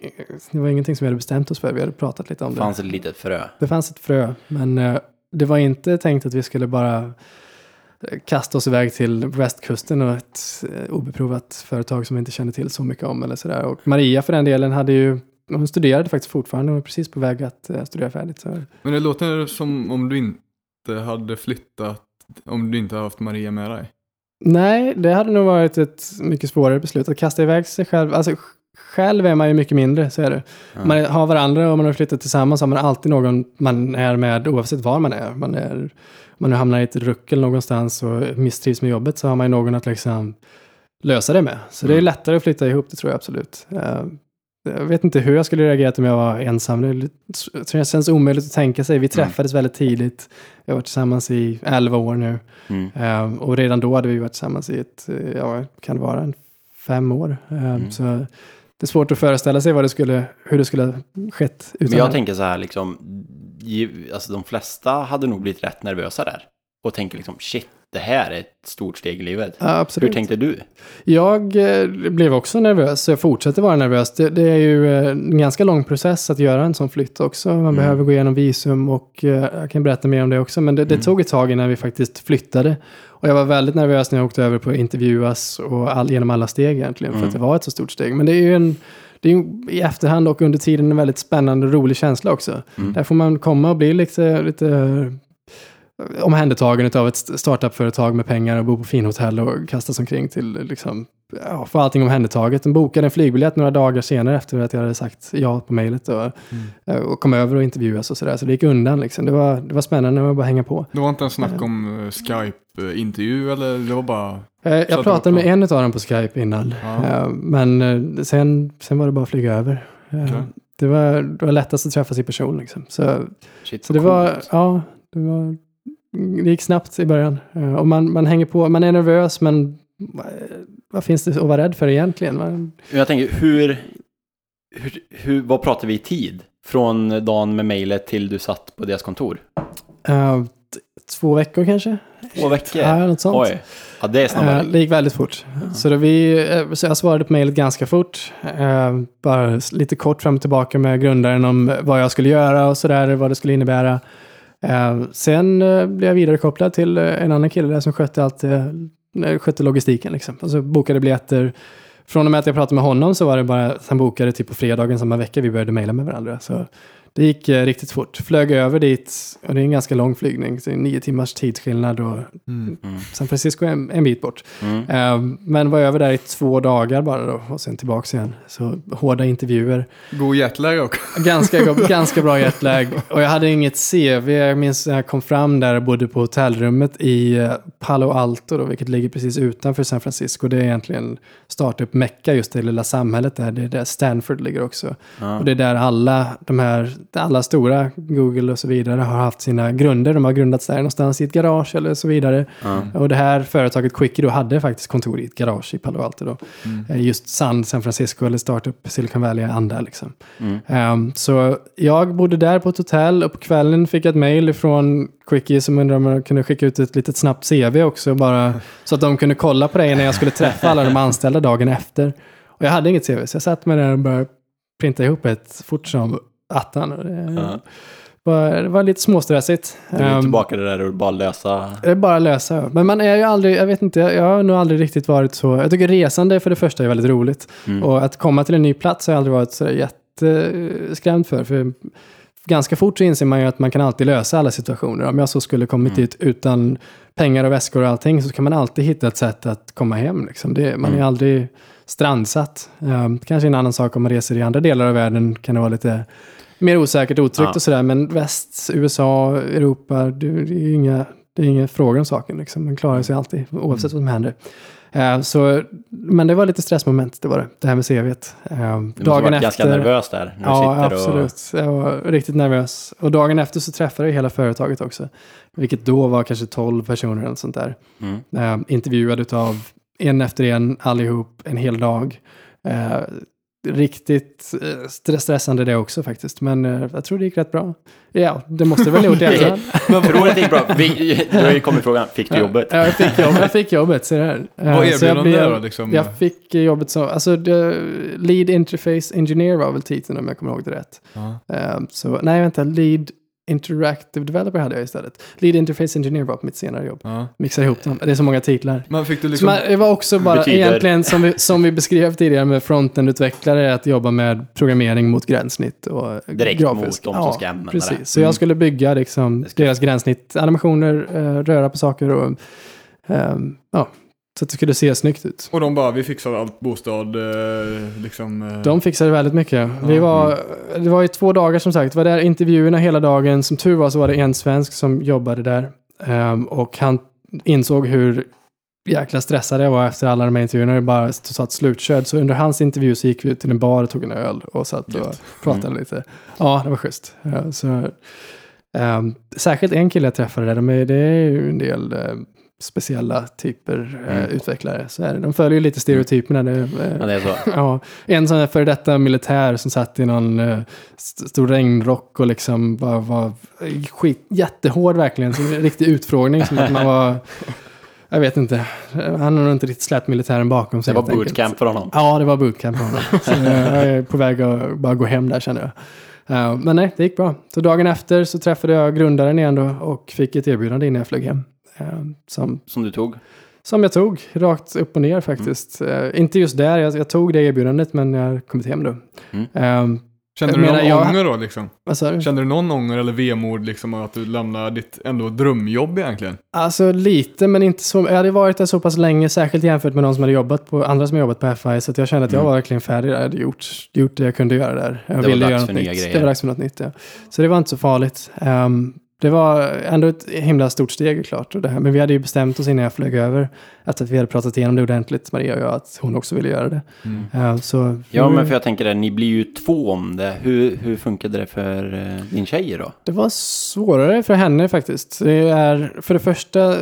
det var ingenting som vi hade bestämt oss för. Vi hade pratat lite om Det det. fanns ett litet frö. Det fanns ett frö, men eh, det var inte tänkt att vi skulle bara eh, kasta oss iväg till västkusten och ett eh, obeprovat företag som vi inte kände till så mycket om eller sådär. Och Maria för den delen hade ju, hon studerade faktiskt fortfarande och var precis på väg att eh, studera färdigt. Så. Men det låter som om du inte hade flyttat, om du inte hade haft Maria med dig. Nej, det hade nog varit ett mycket svårare beslut att kasta iväg sig själv. Alltså, sj- själv är man ju mycket mindre, så är det. Ja. Man har varandra och man har flyttat tillsammans har man alltid någon man är med oavsett var man är. Man är om man nu hamnar i ett ruckel någonstans och misstrivs med jobbet så har man ju någon att liksom lösa det med. Så det är Mm. lättare att flytta ihop, det tror jag absolut. Jag vet inte hur jag skulle reagerat om jag var ensam. Det, det känns omöjligt att tänka sig. Vi träffades väldigt tidigt. Vi har varit tillsammans i 11 år nu. Mm. Eh, och redan då hade vi varit tillsammans i ett, eh, ja, kan det vara en fem år. Eh, Mm. Så det är svårt att föreställa sig vad det skulle, hur det skulle ha skett Men jag henne. tänker så här, liksom, alltså de flesta hade nog blivit rätt nervösa där. Och tänker liksom, shit, det här är ett stort steg i livet. Ja, absolut. Hur tänkte du? Jag eh, blev också nervös, så jag fortsätter vara nervös. Det, det är ju eh, en ganska lång process att göra en sån flytt också. Man Mm. behöver gå igenom visum och eh, jag kan berätta mer om det också. Men det, det Mm. tog ett tag innan vi faktiskt flyttade. Och jag var väldigt nervös när jag åkte över på att intervjuas och all, genom alla steg egentligen. För Mm. att det var ett så stort steg. Men det är ju en, det är i efterhand och under tiden en väldigt spännande och rolig känsla också. Mm. Där får man komma och bli lite, lite eh, omhändertagen av ett startupföretag med pengar och bo på finhotell och kastas omkring till liksom, ja, få allting omhändertaget. De bokade en flygbiljett några dagar senare efter att jag hade sagt ja på mejlet och, eh, och kom över och intervjuas och sådär. Så det gick undan liksom. Det var, det var spännande, var bara att hänga på. Det var inte en snack om eh, Skype-intervju eller det var bara... Eh, Jag pratade med en av dem på Skype innan. Ja. Eh, Men eh, sen, sen var det bara att flyga över. Eh, Okej. Det, var, det var lättast att träffas i person liksom. Så Shit, Så det vad var, coolt. ja, det var, det gick snabbt i början. Eh, Och man, man hänger på, man är nervös men eh, vad finns det att vara rädd för egentligen? Jag tänker, hur, hur, hur, vad pratar vi i tid? Från dagen med mejlet till du satt på deras kontor? t- två veckor kanske? Två veckor? Ja, något sånt. Oj, ja det är snabbare. Eh, det gick väldigt fort. Så, då vi, så jag svarade på mejlet ganska fort. Bara lite kort fram och tillbaka med grundaren om vad jag skulle göra och sådär, vad det skulle innebära. Eh, sen eh, blev jag vidarekopplad till eh, en annan kille där som skötte allt, eh, eh skötte logistiken liksom. Alltså bokade biljetter. Från och med att jag pratade med honom så var det bara att han bokade typ på fredagen samma vecka vi började mejla med varandra. Så det gick eh, riktigt fort. Flög över dit, och det är en ganska lång flygning, så det är nio timmars tidsskillnad och Mm. Mm. San Francisco är en, en bit bort. Mm. Eh, men var över där i två dagar bara då och sen tillbaka igen. Så hårda intervjuer. God jetlag också. Ganska, ganska bra jetlag. Och jag hade inget CV. Jag minns när jag kom fram där och bodde på hotellrummet i eh, Palo Alto, då, vilket ligger precis utanför San Francisco. Det är egentligen startup-mecka just det lilla samhället där. Det är där Stanford ligger också. Ja. Och det är där alla de här, alla stora, Google och så vidare, har haft sina grunder. De har grundats där någonstans i ett garage eller så vidare. Ja. Och det här företaget Quickie då hade faktiskt kontor i ett garage i Palo Alto då. Eh, Just San, San Francisco eller startup Silicon Valley-anda liksom. Mm. Ehm, så jag bodde där på ett hotell och på kvällen fick jag ett mail från Quickie som undrade om jag kunde skicka ut ett litet snabbt CV också bara så att de kunde kolla på det när jag skulle träffa alla de anställda dagen efter. Och jag hade inget CV så jag satt med där och började printa ihop ett fort som attan. Det, Ja. var, det var lite småstressigt. Du är Ehm, tillbaka det där och bara lösa. det är bara lösa. Men man är ju aldrig, jag vet inte, jag har nog aldrig riktigt varit så. Jag tycker resande för det första är väldigt roligt. Mm. Och att komma till en ny plats har jag aldrig varit så jätteskrämd för. För ganska fort så inser man ju att man kan alltid lösa alla situationer. Om jag så skulle kommit Mm. dit utan pengar och väskor och allting så kan man alltid hitta ett sätt att komma hem. Liksom. Det, man är Mm. aldrig strandsatt. Um, kanske en annan sak om man reser i andra delar av världen kan det vara lite mer osäkert, otryggt Ja. och sådär. Men väst, USA, Europa, det, är ju inga, det är inga frågor om saken. Liksom. Man klarar sig alltid, oavsett vad som händer. Eh, så, men det var lite stressmoment, det var det. Det här med CVt. Eh, Du måste varit ganska nervös där. När Ja, absolut. Jag var riktigt nervös. Och dagen efter så träffade jag hela företaget också. Vilket då var kanske 12 personer eller sånt där. Och, mm. Eh, intervjuad av en efter en, allihop, en hel dag. Eh, riktigt eh, stre- stressande det också faktiskt. Men eh, jag tror det gick rätt bra. Ja, det måste väl gjort efterhand. Men tror det gick bra? Vi, då har ju kommit frågan, fick du jobbet? Ja, jag fick jobbet, jag fick jobbet så här. Eh, Vad jag erbjöd de blev- där då? Liksom? Jag fick jobbet som, alltså det, Lead Interface Engineer var väl titeln om jag kommer ihåg det rätt. Ja. Eh, så, nej, vänta, Lead Interactive Developer hade jag istället. Lead Interface Engineer var på mitt senare jobb. Ja. Mixar ihop dem, det är så många titlar. Men fick du liksom... det var också bara Betyder- egentligen som vi, som vi beskrev tidigare med frontend-utvecklare, att jobba med programmering mot gränssnitt och Direkt grafisk. mot de som ska använda precis. det. Så jag Mm. skulle bygga liksom deras gränssnitt, animationer, eh, röra på saker och ehm, ja, så att det skulle se snyggt ut. Och de bara, vi fixar allt bostad, eh, liksom... eh, De fixade väldigt mycket. Vi var, det var ju två dagar som sagt. Det var där intervjuerna hela dagen. Som tur var så var det en svensk som jobbade där. Ehm, och han insåg hur jäkla stressad jag var efter alla de här intervjuerna. Det bara satt slutkörd. Så under hans intervju så gick vi ut till en bar och tog en öl och satt och Gött. pratade Mm. lite. Ja, det var schysst. Så, ehm, särskilt en kille jag träffade där. De är, det är ju en del eh, speciella typer eh, Mm. utvecklare. Så är det. De följer lite stereotyperna. Det, eh, Ja, det är så. Ja, en sån här före detta militär som satt i någon uh, stor regnrock och liksom bara var skit, jättehård verkligen. Så en riktig utfrågning som att man var, jag vet inte, han har nog inte riktigt släppt militären bakom sig. Det var helt enkelt. bootcamp för honom. Ja, det var bootcamp för honom. Så eh, jag är på väg att bara gå hem där känner jag. Eh, men nej, det gick bra. Så dagen efter så träffade jag grundaren igen då och fick ett erbjudande innan jag flög hem. Eh, som Som du tog. som jag tog, rakt upp och ner faktiskt. Eh, inte just där, jag, jag tog det erbjudandet, men jag har kommit hem då. Mm. Ehm, Kände du någon jag- ånger då liksom? vad sa du? Kände du någon ånger eller vemod liksom att du lämnar ditt ändå drömjobb egentligen? Alltså lite, men inte så. Jag hade varit där så pass länge, särskilt jämfört med de som hade jobbat på, andra som jobbat på FI, så att jag kände att jag Mm. var verkligen färdig där. Jag hade gjort, gjort det jag kunde göra där. Jag Det var ville dags göra för något nya nytt. grejer. Det var dags för något nytt, ja. Så det var inte så farligt. Ehm, det var ändå ett himla stort steg klart. Och det här. Men vi hade ju bestämt oss innan jag flög över, efter att vi hade pratat igenom det ordentligt, Maria och jag, att hon också ville göra det. Mm. Ehm, så Ja, nu- men för jag tänker det, ni blir ju två om det. Hur, hur funkade det för eh, din tjej då? Det var svårare för henne faktiskt. Det är för det första...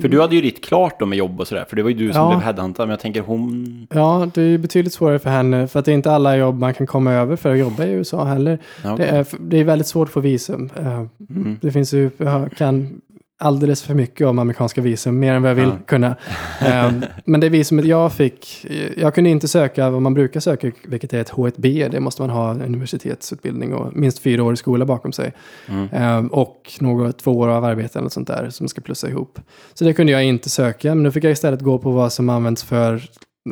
För du hade ju ditt klart då med jobb och sådär, för det var ju du som Ja. blev headhuntad, men jag tänker hon... Ja, det är betydligt svårare för henne. För att det är inte alla jobb man kan komma över för att jobba i USA heller. Ja, Det okej. är, det är väldigt svårt att få visum. Eh, Mm. Det finns ju, jag kan alldeles för mycket om amerikanska visum, mer än vad jag vill Ja. kunna. Eh, Men det visumet jag fick, jag kunde inte söka vad man brukar söka, vilket är ett H1B. Det måste man ha universitetsutbildning och minst fyra år i skola bakom sig. Mm. Eh, och något två år av arbete eller sånt där som ska plussa ihop. Så det kunde jag inte söka, men nu fick jag istället gå på vad som används för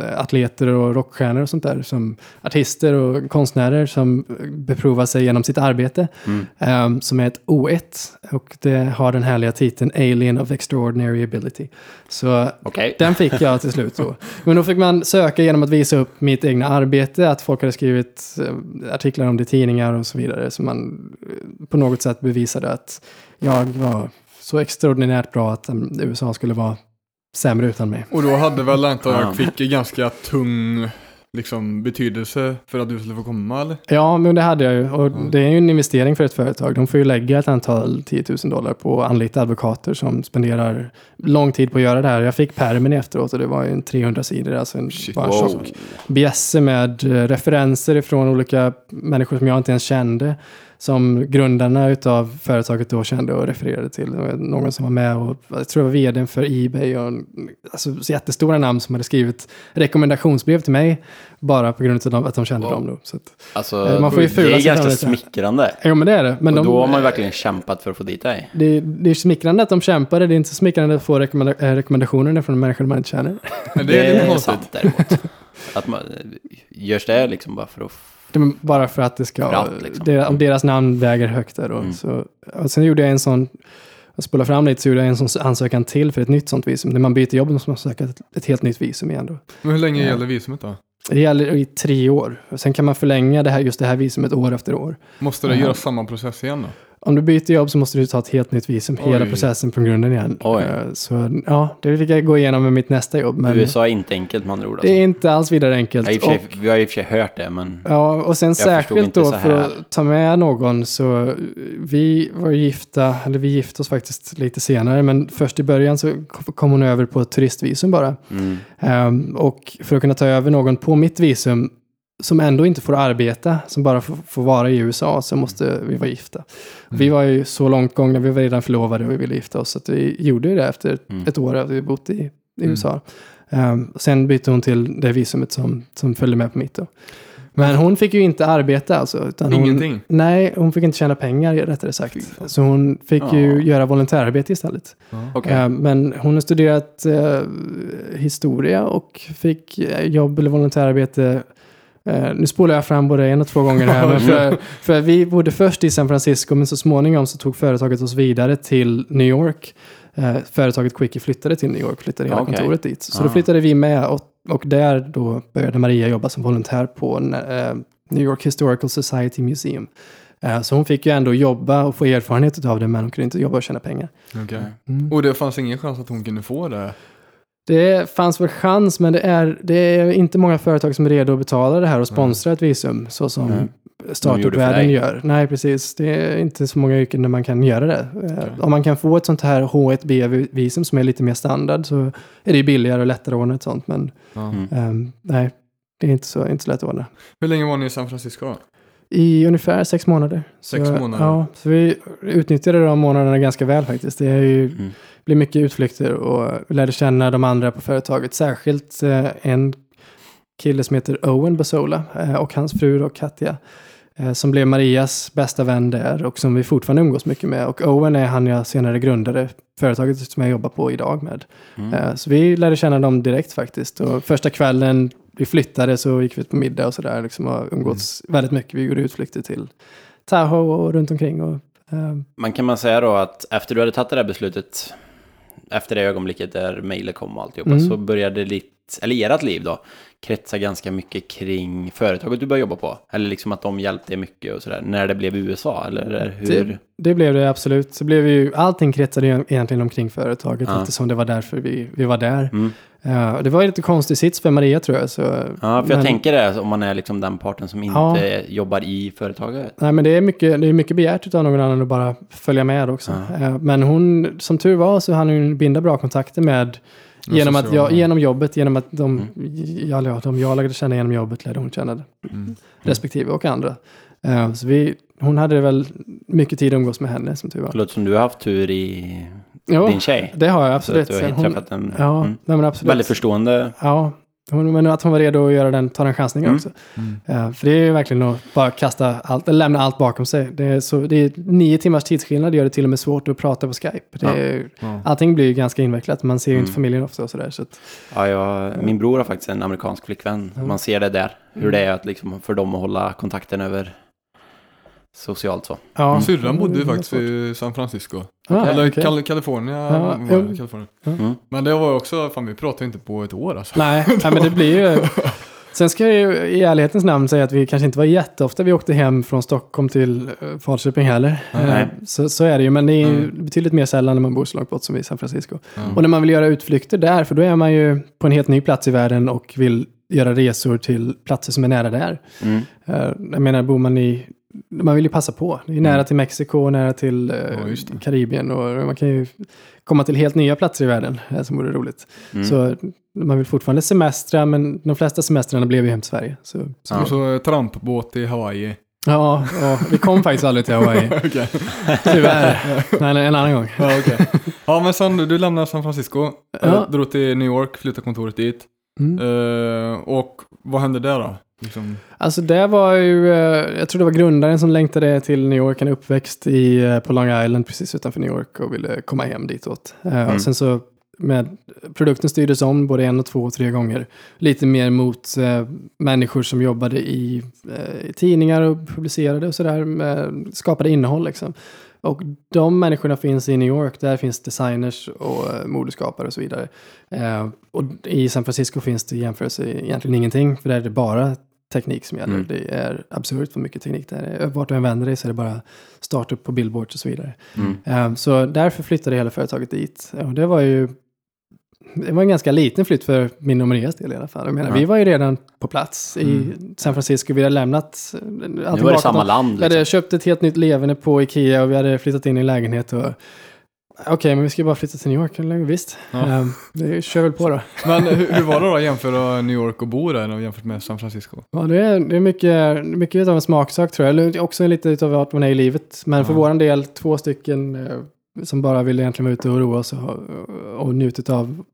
atleter och rockstjärnor och sånt där. Som artister och konstnärer som eh, beprovar sig genom sitt arbete. Mm. eh, som är ett O1 och det har den härliga titeln Alien of Extraordinary Ability. Så Okej. den fick jag till slut då. Men då fick man söka genom att visa upp mitt egna arbete, att folk hade skrivit eh, artiklar om det i tidningar och så vidare. Så man eh, på något sätt bevisade att jag var så extraordinärt bra att um, USA skulle vara sämre utan mig. Och då hade väl antar Ja. jag fick en ganska tung liksom, betydelse för att du skulle få komma eller? Ja, men det hade jag ju. Och Mm. det är ju en investering för ett företag. De får ju lägga ett antal 10 000 dollar på att anlita advokater som spenderar lång tid på att göra det här. Jag fick pärmen efteråt och det var ju en 300 sidor, alltså en, Shit. bara en Wow. tjock bjässe med eh, referenser ifrån olika människor som jag inte ens kände. Som grundarna utav företaget då kände och refererade till. Det någon som var med och jag tror det var vdn för Ebay och alltså, så jättestora namn som hade skrivit rekommendationsbrev till mig. Bara på grund av att de kände Wow. dem då. Så att, Alltså, Eh, man får ju det är ganska smickrande. jo men det är det. Men och de, då har man ju verkligen kämpat för att få dit dig. det, det är smickrande att de kämpade, det är inte så smickrande att få rekommenda- eh, rekommendationer från människor man inte känner. Men det är lite konstigt. sant däremot. Att man, görs det liksom bara för att... Det är bara för att det ska, allt, liksom. det, om deras namn väger högt där då. Mm. Så, och sen gjorde jag en sån, jag spolar fram lite, så gjorde jag en sån ansökan till för ett nytt sånt visum. När man byter jobb måste man söka ett, ett helt nytt visum igen då. Men hur länge Ja. gäller visumet då? Det gäller i tre år. Och sen kan man förlänga det här, just det här visumet år efter år. Måste det göra samma process igen då? Om du byter jobb så måste du ta ett helt nytt visum, hela Oj. processen från grunden igen. Oj. Eh, Så ja, det fick jag gå igenom med mitt nästa jobb. Men USA är inte enkelt med andra ord. det Alltså. är inte alls vidare enkelt. Ja, i och för sig, Och- vi har i och för sig hört det, men... Ja, och sen särskilt då för att ta med någon så vi var gifta, eller vi gifte oss faktiskt lite senare, men först i början så kom hon över på ett turistvisum bara. Mm. Ehm, och för att kunna ta över någon på mitt visum som ändå inte får arbeta, som bara får, får vara i USA, så måste vi vara gifta. Vi var ju så långt gångna, vi var redan förlovade och vi ville gifta oss, så vi gjorde ju det efter Mm. ett år att vi bott i, i Mm. USA. Ehm, sen bytte hon till det visumet som, som följde med på mitt då. Men hon fick ju inte arbeta alltså. Utan hon, Ingenting? Nej, hon fick inte tjäna pengar rättare sagt. Så hon fick Ja. ju göra volontärarbete istället. Okej. Eh, Men hon har studerat eh, historia och fick eh, jobb eller volontärarbete. Eh, nu spolar jag fram både en och två gånger här. men för, för vi bodde först i San Francisco men så småningom så tog företaget oss vidare till New York. Eh, företaget Quickie flyttade till New York, flyttade hela Okej. kontoret dit. Så Ah. då flyttade vi med och, och där då började Maria jobba som volontär på eh, New York Historical Society Museum. Så hon fick ju ändå jobba och få erfarenhet av det men hon kunde inte jobba och tjäna pengar. Okej. Mm. Och det fanns ingen chans att hon kunde få det? Det fanns väl chans, men det är, det är inte många företag som är redo att betala det här och sponsra ett visum, så som Mm. startup-världen gör. Nej, precis. Det är inte så många yrken där man kan göra det. Eh, Om man kan få ett sånt här H1B-visum som är lite mer standard så är det ju billigare och lättare att ordna ett sånt, men. Mm. ehm, nej, det är inte så, inte så lätt att ordna. Hur länge var ni i San Francisco då? I ungefär sex månader. Sex så, månader? Ja, så vi utnyttjade de månaderna ganska väl faktiskt. Det är ju Mm. Blir mycket utflykter och lärde känna de andra på företaget. Särskilt eh, en kille som heter Owen Basola eh, och hans fru då, Katja. Eh, som blev Marias bästa vän där och som vi fortfarande umgås mycket med. Och Owen är han jag senare grundade företaget som jag jobbar på idag med. Mm. Så vi lärde känna dem direkt faktiskt. Och första kvällen vi flyttade så gick vi ut på middag och sådär. Liksom, och umgåtts väldigt mycket. Vi gjorde utflykter till Tahoe och runt omkring. Och, eh, Man kan man säga då att efter du hade tagit det där beslutet, efter det ögonblicket där mejlet kom och alltihopa, Mm. så började eller ert liv då, kretsa ganska mycket kring företaget du började jobba på. Eller liksom att de hjälpte dig mycket och sådär, när det blev USA, eller hur? Det, det blev det absolut. Så blev ju, allting kretsade egentligen omkring företaget Ja. eftersom det var därför vi, vi var där. Mm. Och det var ju lite konstig sits för Maria tror jag. Så, Ja, för jag men- tänker det, om man är liksom den parten som inte Ja. jobbar i företaget. Nej, men det är mycket, det är mycket begärt av någon annan att bara följa med också. Ja. Eh, Men hon, som tur var, så hann hon binda bra kontakter med Genom, att jag, genom jobbet, genom att de, Mm. ja, ja, de jag lärde känna genom jobbet lärde hon känna Mm. respektive och andra. Eh, så vi, hon hade väl mycket tid att umgås med henne som tur var. Det låter som du har haft tur i Jo, din tjej. det har jag Så absolut. att du har hon, träffat en ja, mm, nej, men absolut. väldigt förstående. Ja, hon, men att hon var redo att göra den, ta den chansningen Mm. också. Mm. Eh, för det är ju verkligen att bara kasta allt, eller lämna allt bakom sig. Det är, så, det är nio timmars tidsskillnad, det gör det till och med svårt att prata på Skype. Det Ja. är, Ja. Allting blir ju ganska invecklat, man ser ju inte Mm. familjen ofta och sådär. Så att, Ja, jag, min bror har faktiskt en amerikansk flickvän. Man ser det där. Hur det är att liksom för dem att hålla kontakten över socialt så. ja, Syrran bodde ju är faktiskt i San Francisco. Ja, Eller okej. Kal- California. Ja, var jo. det, California. Mm. Men det var ju också, fan vi pratade inte på ett år alltså. Nej, nej, men det blir ju... Sen ska jag ju i ärlighetens namn säga att vi kanske inte var jätteofta vi åkte hem från Stockholm till uh, Falköping heller. Nej. Eh, Så, så är det ju, men det är ju Mm. betydligt mer sällan när man bor så långt bort som vi i San Francisco. Ja. Och när man vill göra utflykter där, för då är man ju på en helt ny plats i världen och vill göra resor till platser som är nära där. Mm. Eh, Jag menar, bor man i... Man vill ju passa på. Det är nära Mm. till Mexiko, nära till eh, Ja. Karibien och man kan ju komma till helt nya platser i världen eh, som vore roligt. Mm. Så man vill fortfarande semestra, men de flesta semestrarna blev ju hem till Sverige. Så, så Ja. Och så trampbåt i Hawaii. ja, ja, vi kom faktiskt aldrig till Hawaii. Tyvärr. Nej, en annan gång. Ja, okej. ja men sen du lämnade San Francisco. Ja. Ja. Drog till New York, flyttade kontoret dit. Mm. Eh, och vad hände där då? Liksom, Alltså det var ju, eh, jag tror det var grundaren som längtade till New York. Han är uppväxt i, eh, på Long Island precis utanför New York och ville komma hem ditåt. Eh, Mm. Och sen så med, produkten styrdes om både en och två och tre gånger. Lite mer mot eh, människor som jobbade i, eh, i tidningar och publicerade och sådär. med- Skapade innehåll liksom. Och de människorna finns i New York. Där finns designers och eh, modeskapare och så vidare. Och i San Francisco finns det i jämförelse egentligen ingenting. För där är det bara teknik som gäller. Mm. Det är absurt vad mycket teknik det är. Vart du än vänder dig så är det bara startup på billboards och så vidare. Mm. Eh, Så därför flyttade hela företaget dit. Och det var ju det var en ganska liten flytt för min och Marias del i alla fall. Jag menar, Ja. Vi var ju redan på plats i Mm. San Francisco. Vi hade lämnat... eh, Nu var det samma land. Vi Liksom. hade köpt ett helt nytt levande på Ikea och vi hade flyttat in i en lägenhet. Och... Okej, men vi ska bara flytta till New York. Eller? Visst, Ja. ja. det kör väl på då. Men hur, hur var det då att jämföra New York och bo där jämfört med San Francisco? Ja, det är, det är mycket, mycket av en smaksak tror jag. Eller också lite av vart man är i livet. Men för Ja. våran del, två stycken eh, som bara ville egentligen vara ute och roa sig och, och njutit av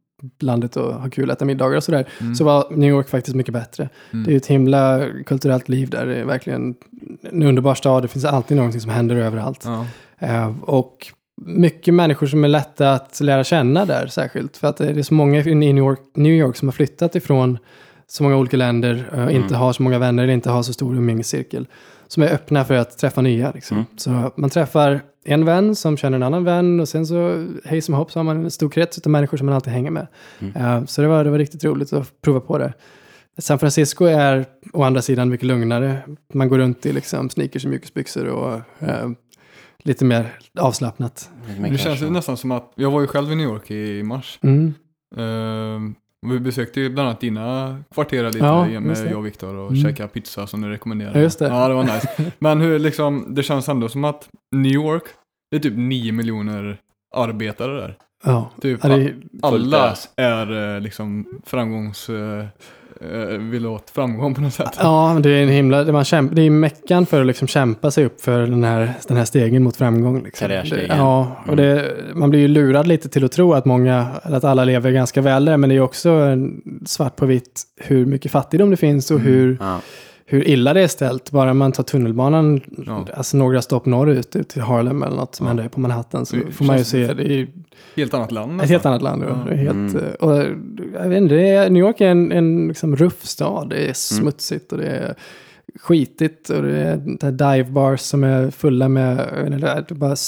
landet och ha kul, äta middagar och sådär. Mm. Så var New York faktiskt mycket bättre. Mm. Det är ett himla kulturellt liv där. Det är verkligen en underbar stad. Det finns alltid någonting som händer överallt. Ja. Eh, och mycket människor som är lätta att lära känna där särskilt. För att det är så många i New York, New York som har flyttat ifrån så många olika länder, eh, inte har så många vänner inte har så stor umgängescirkel. Som är öppna för att träffa nya. Liksom. Mm. Så man träffar en vän som känner en annan vän och sen så hej som hopp så har man en stor krets av människor som man alltid hänger med. Mm. Eh, så det var, det var riktigt roligt att prova på det. San Francisco är å andra sidan mycket lugnare. Man går runt i liksom sneakers och mjukisbyxor och eh, lite mer avslappnat. Lite mer Det känns ju nästan som att, jag var ju själv i New York i mars. Mm. Och vi besökte ju bland annat dina kvarter lite Ja, med jag och Viktor och Mm. käkade pizza som du rekommenderade. Ja, just det. Ja, det var nice. Men hur liksom, det känns ändå som att New York, det är typ 9 miljoner arbetare där. Ja. Typ Ja, det är, alla är eh, liksom framgångs... eh, vill åt framgång på något sätt. ja, det är en himla, det, man kämpa, det är meckan för att liksom kämpa sig upp för den här, den här stegen mot framgång. Liksom. Karriärstegen. Det- Ja, och det, man blir ju lurad lite till att tro att många, att alla lever ganska väl där, men det är också svart på vitt hur mycket fattigdom det finns och Mm. hur, Ja. Hur illa det är ställt. Bara man tar tunnelbanan, Ja. alltså några stopp norrut, ut till Harlem eller något som Ja. ändå är på Manhattan, så Det får man ju se, det är ju Helt annat land ett helt annat land. Ja. Ja. Det är helt, Mm. eh, och, jag vet inte, det är, New York är en, en liksom ruff stad. Det är smutsigt och det är skitigt och det är det här dive bars som är fulla med,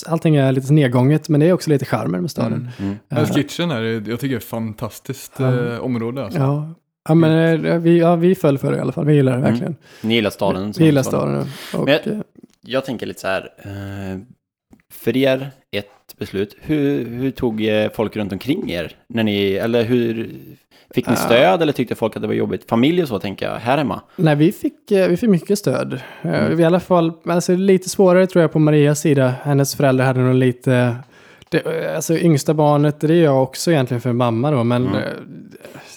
allting är lite nedgånget men det är också lite charmer med staden. Mm. Mm. Hell's. Kitchen är, jag tycker det är ett fantastiskt eh, område alltså. Ja. Ja, men eh, vi, ja, vi föll för det i alla fall. Vi gillar det Mm. verkligen. Ni gillar staden? Vi gillar staden. Och, jag- eh, Jag tänker lite så här. Eh, för er, ett beslut. Hur, hur tog folk runt omkring er? När ni, eller hur... Fick ni Ah. stöd eller tyckte folk att det var jobbigt? Familj och så tänker jag, här hemma. Nej, vi fick, vi fick mycket stöd. Mm. I alla fall, alltså lite svårare tror jag på Marias sida. Hennes föräldrar hade nog lite, det, alltså yngsta barnet, det är jag också egentligen för mamma då, men Mm. eh,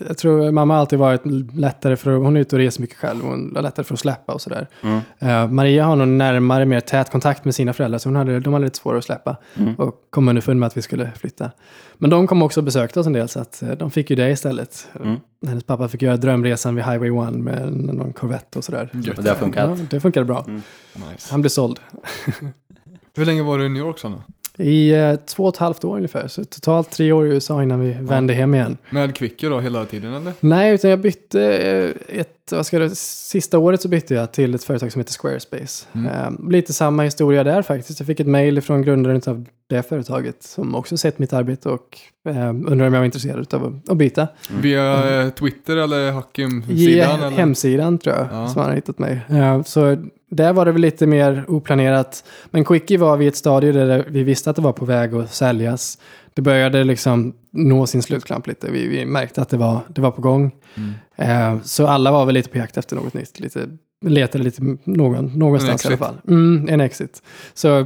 jag tror mamma har alltid varit lättare för, hon är ute och reser mycket själv, hon har lättare för att släppa och sådär. Mm. Eh, Maria har nog närmare, mer tät kontakt med sina föräldrar, så hon hade, de hade lite svårare att släppa Mm. och kom underfund med att vi skulle flytta. Men de kom också och besökte oss en del, så att eh, de fick ju det istället. Mm. Hennes pappa fick göra drömresan vid Highway 1 med någon Corvette och sådär. Gött. Och det har funkat. Ja, det funkade bra. Nice. Han blev såld. Hur länge var du i New York sa du? I eh, två och ett halvt år ungefär. Så totalt tre år i USA innan vi vände hem igen. Med Quickie då hela tiden eller? Nej, utan jag bytte eh, ett, vad ska det, sista året så bytte jag till ett företag som heter Squarespace. Mm. Eh, lite samma historia där faktiskt. Jag fick ett mail från grundaren av det företaget som också sett mitt arbete och eh, undrar om jag var intresserad av att, att byta. Via eh, Twitter eller Hackim-sidan? eller? hemsidan tror jag Ja. som han har hittat mig. Eh, så där var det väl lite mer oplanerat. Men Quickie var vid ett stadie där vi visste att det var på väg att säljas. Det började liksom nå sin slutklamp lite. Vi, vi märkte att det var, det var på gång. Mm. Eh, så alla var väl lite på jakt efter något nytt. Lite, letade lite någon, någonstans i alla fall. Mm, en exit. Så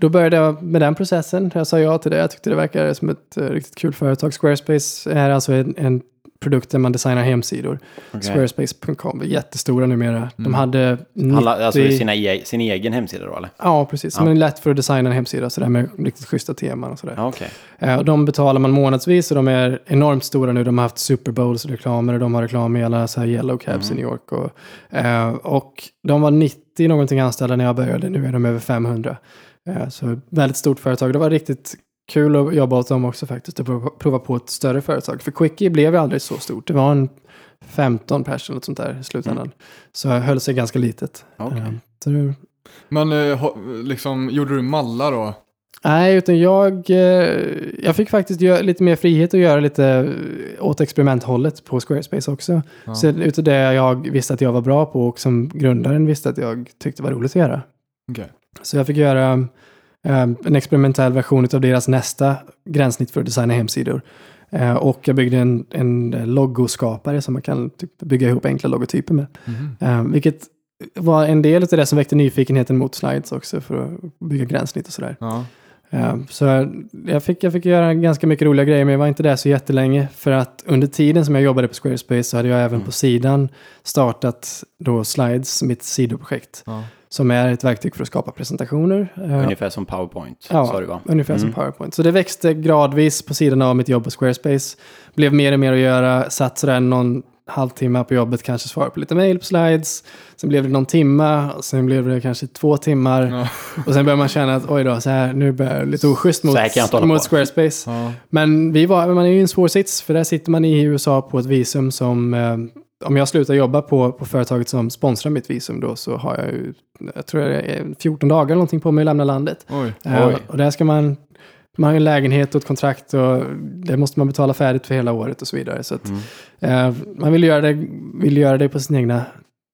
då började jag med den processen. Jag sa ja till det. Jag tyckte det verkade som ett eh, riktigt kul företag. Squarespace är alltså en, en produkt där man designar hemsidor. Okej. Squarespace.com är jättestora numera. De Mm. hade 90... Alla, alltså sina e sin egen hemsida då eller? Ja, precis. Ja. Men det är lätt för att designa en hemsida sådär med riktigt schyssta teman och sådär. Okej. Eh, de betalar man månadsvis och de är enormt stora nu. De har haft Super Bowls reklamer och de har reklam i alla så här yellow cabs Mm. i New York. Och, eh, och de var 90 någonting anställda när jag började. Nu är de över 500. Eh, så väldigt stort företag. Det var riktigt kul att jobba åt dem också faktiskt. Att prova, på ett större företag. För Quickie blev ju aldrig så stort. Det var en 15 personer och sånt där i slutändan. Så jag höll sig ganska litet. Okej. Eh, det, Men eh, liksom, gjorde du mallar då? Nej, utan jag, eh, jag fick faktiskt lite mer frihet att göra lite åt experimenthållet på Squarespace också. Ja. Så utav det jag visste att jag var bra på och som grundaren visste att jag tyckte var roligt att göra. Okej. Så jag fick göra en experimentell version av deras nästa gränssnitt för att designa hemsidor. Eh, och jag byggde en, en logoskapare som man kan typ bygga ihop enkla logotyper med. Eh, vilket var en del av det som väckte nyfikenheten mot slides också för att bygga gränssnitt och sådär. Ja. Så jag fick, jag fick göra ganska mycket roliga grejer men jag var inte där så jättelänge. För att under tiden som jag jobbade på Squarespace så hade jag även Mm. på sidan startat då Slides, mitt sidoprojekt. Ja. Som är ett verktyg för att skapa presentationer. Eh, Ungefär som PowerPoint, Ja. sa du va? Ungefär som Mm. PowerPoint. Så det växte gradvis på sidan av mitt jobb på Squarespace. Blev mer och mer att göra. Satt sådär någon halvtimme på jobbet, kanske svara på lite mail på slides. Sen blev det någon timma, och sen blev det kanske två timmar. Ja. Och sen börjar man känna att oj då, så här, nu börjar det lite oschysst mot, mot. Squarespace. Ja. Men vi var, man är ju i en svår sits, för där sitter man i USA på ett visum som, eh, om jag slutar jobba på, på företaget som sponsrar mitt visum då, så har jag ju, jag tror det är 14 dagar eller någonting på mig att lämna landet. Oj. Oj. och där ska man, man har ju en lägenhet och ett kontrakt och det måste man betala färdigt för hela året och så vidare. Så att, Mm. eh, man vill göra, det, vill göra det på sin egna,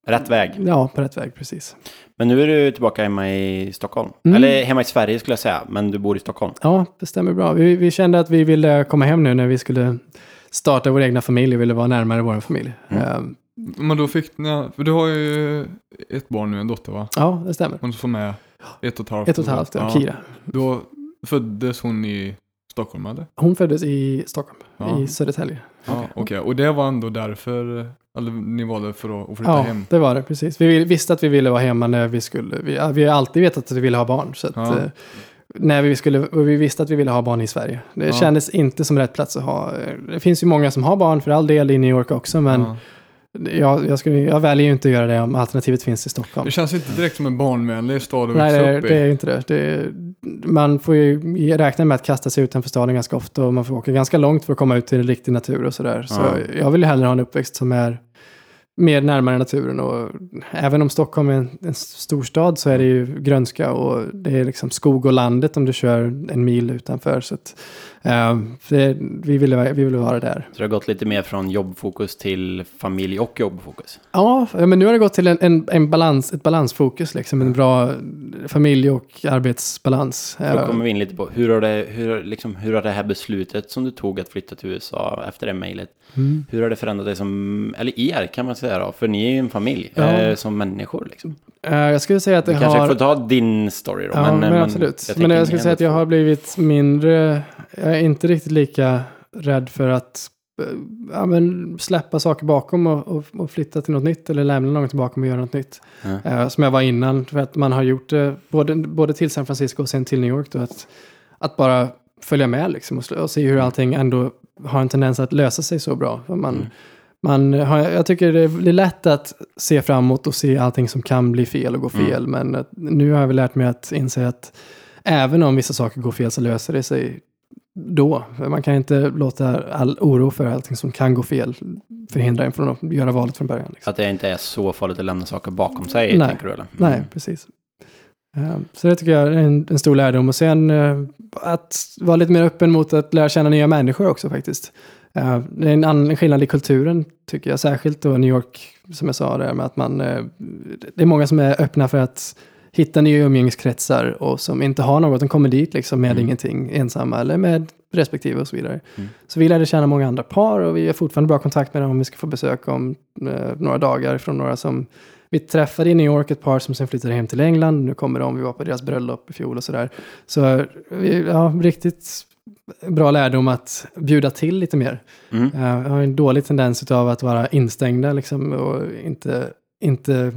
Rätt väg. ja, på rätt väg precis. Men nu är du tillbaka hemma i Stockholm. Mm. Eller hemma i Sverige skulle jag säga, men du bor i Stockholm. Ja, det stämmer bra. Vi, vi kände att vi ville komma hem nu när vi skulle starta vår egna familj och ville vara närmare vår familj. Mm. Eh, Men då fick ni, för du har ju ett barn nu, en dotter va? ja, det stämmer. Hon som är ett och ett halvt. Ett och ett halvt, ja. Kira. Då föddes hon i Stockholm eller? Hon föddes i Stockholm, Ja. i Södertälje. Ja, okej. Och det var ändå därför, eller ni valde för att, flytta Ja, hem? det var det precis. Vi visste att vi ville vara hemma när vi skulle. Vi, ja, vi har alltid vetat att vi ville ha barn. Så att, Ja. eh, när vi skulle, vi visste att vi ville ha barn i Sverige. Det Ja. kändes inte som rätt plats att ha. eh, Det finns ju många som har barn för all del i New York också. Men Ja. jag, jag, skulle, jag väljer ju inte att göra det om alternativet finns i Stockholm. Det känns inte direkt som en barnvänlig stad att Nej, växa det, upp i. det är inte det. det. Man får ju räkna med att kasta sig utanför staden ganska ofta och man får åka ganska långt för att komma ut till en riktig natur och sådär. Så Ja. jag vill ju hellre ha en uppväxt som är mer närmare naturen och även om Stockholm är en, en storstad så är det ju grönska och det är liksom skog och landet om du kör en mil utanför. Så att, det, vi, ville, vi ville vara där. Så det har gått lite mer från jobbfokus till familj och jobbfokus. Ja, men nu har det gått till en, en, en balans, ett balansfokus, liksom en bra familj och arbetsbalans. Då Eh, kommer vi in lite på hur har, det, hur, liksom, hur har det här beslutet som du tog att flytta till USA efter det mejlet, mm. hur har det förändrat dig som, eller er kan man säga då, för ni är ju en familj Ja. eh, som människor liksom. Eh, jag skulle säga att det Du kanske har... får ta din story då. Ja, men, eh, absolut. jag men jag skulle säga att jag har blivit mindre... Jag är inte riktigt lika rädd för att eh, ja, men släppa saker bakom och, och, och flytta till något nytt eller lämna något bakom och göra något nytt. Ja. Eh, som jag var innan, för att man har gjort det både, både till San Francisco och sen till New York. Då, att, att bara följa med liksom och, och se hur allting ändå har en tendens att lösa sig så bra. Man, Mm. Man har, jag tycker det är lätt att se framåt och se allting som kan bli fel och gå Mm. fel. Men att, nu har jag väl lärt mig att inse att även om vissa saker går fel så löser det sig då. Man kan inte låta all oro för allting som kan gå fel förhindra en från att göra valet från början. Liksom. Att det inte är så farligt att lämna saker bakom sig, Nej. tänker du eller? Nej, precis. Eh, Så det tycker jag är en, en stor lärdom. Och sen eh, att vara lite mer öppen mot att lära känna nya människor också faktiskt. Eh, Det är en annan skillnad i kulturen tycker jag. Särskilt då New York, som jag sa där med att man... Det är många som är öppna för att hitta nya umgängeskretsar och som inte har något. De kommer dit liksom med Mm. ingenting ensamma eller med respektive och så vidare. Mm. Så vi lärde känna många andra par och vi har fortfarande bra kontakt med dem om vi ska få besök om eh, några dagar från några som vi träffade i New York ett par som sen flyttade hem till England. Nu kommer de, vi var på deras bröllop i fjol och sådär. Så vi- ja, riktigt bra lärdom att bjuda till lite mer. Mm. Eh, Jag har en dålig tendens av att vara instängda liksom, och inte, inte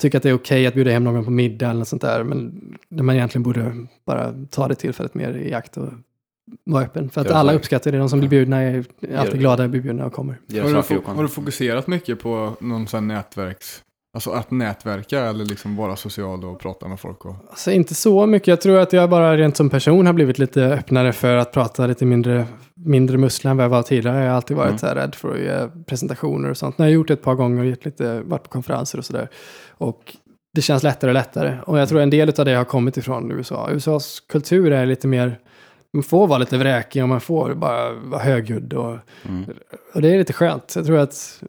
tycka att det är okej att bjuda hem någon på middag eller något sånt där. Men man egentligen borde bara ta det tillfället mer i akt och vara öppen. För att alla uppskattar det. De som blir bjudna är alltid glada att bli bjudna och kommer. Har du, har du fokuserat mycket på någon sån nätverks... Alltså att nätverka eller liksom vara social och prata med folk och... Alltså inte så mycket. Jag tror att jag bara rent som person har blivit lite öppnare för att prata lite mindre, mindre muskler än vad jag var tidigare. Jag har alltid varit Mm. så här rädd för att ge presentationer och sånt. Nu har jag gjort det ett par gånger och gett lite, varit på konferenser och sådär. Och det känns lättare och lättare. Och jag tror en del av det har kommit ifrån USA. USAs kultur är lite mer, man får vara lite vräkig och man får bara vara högljudd. Och, Mm. och det är lite skönt. Jag tror att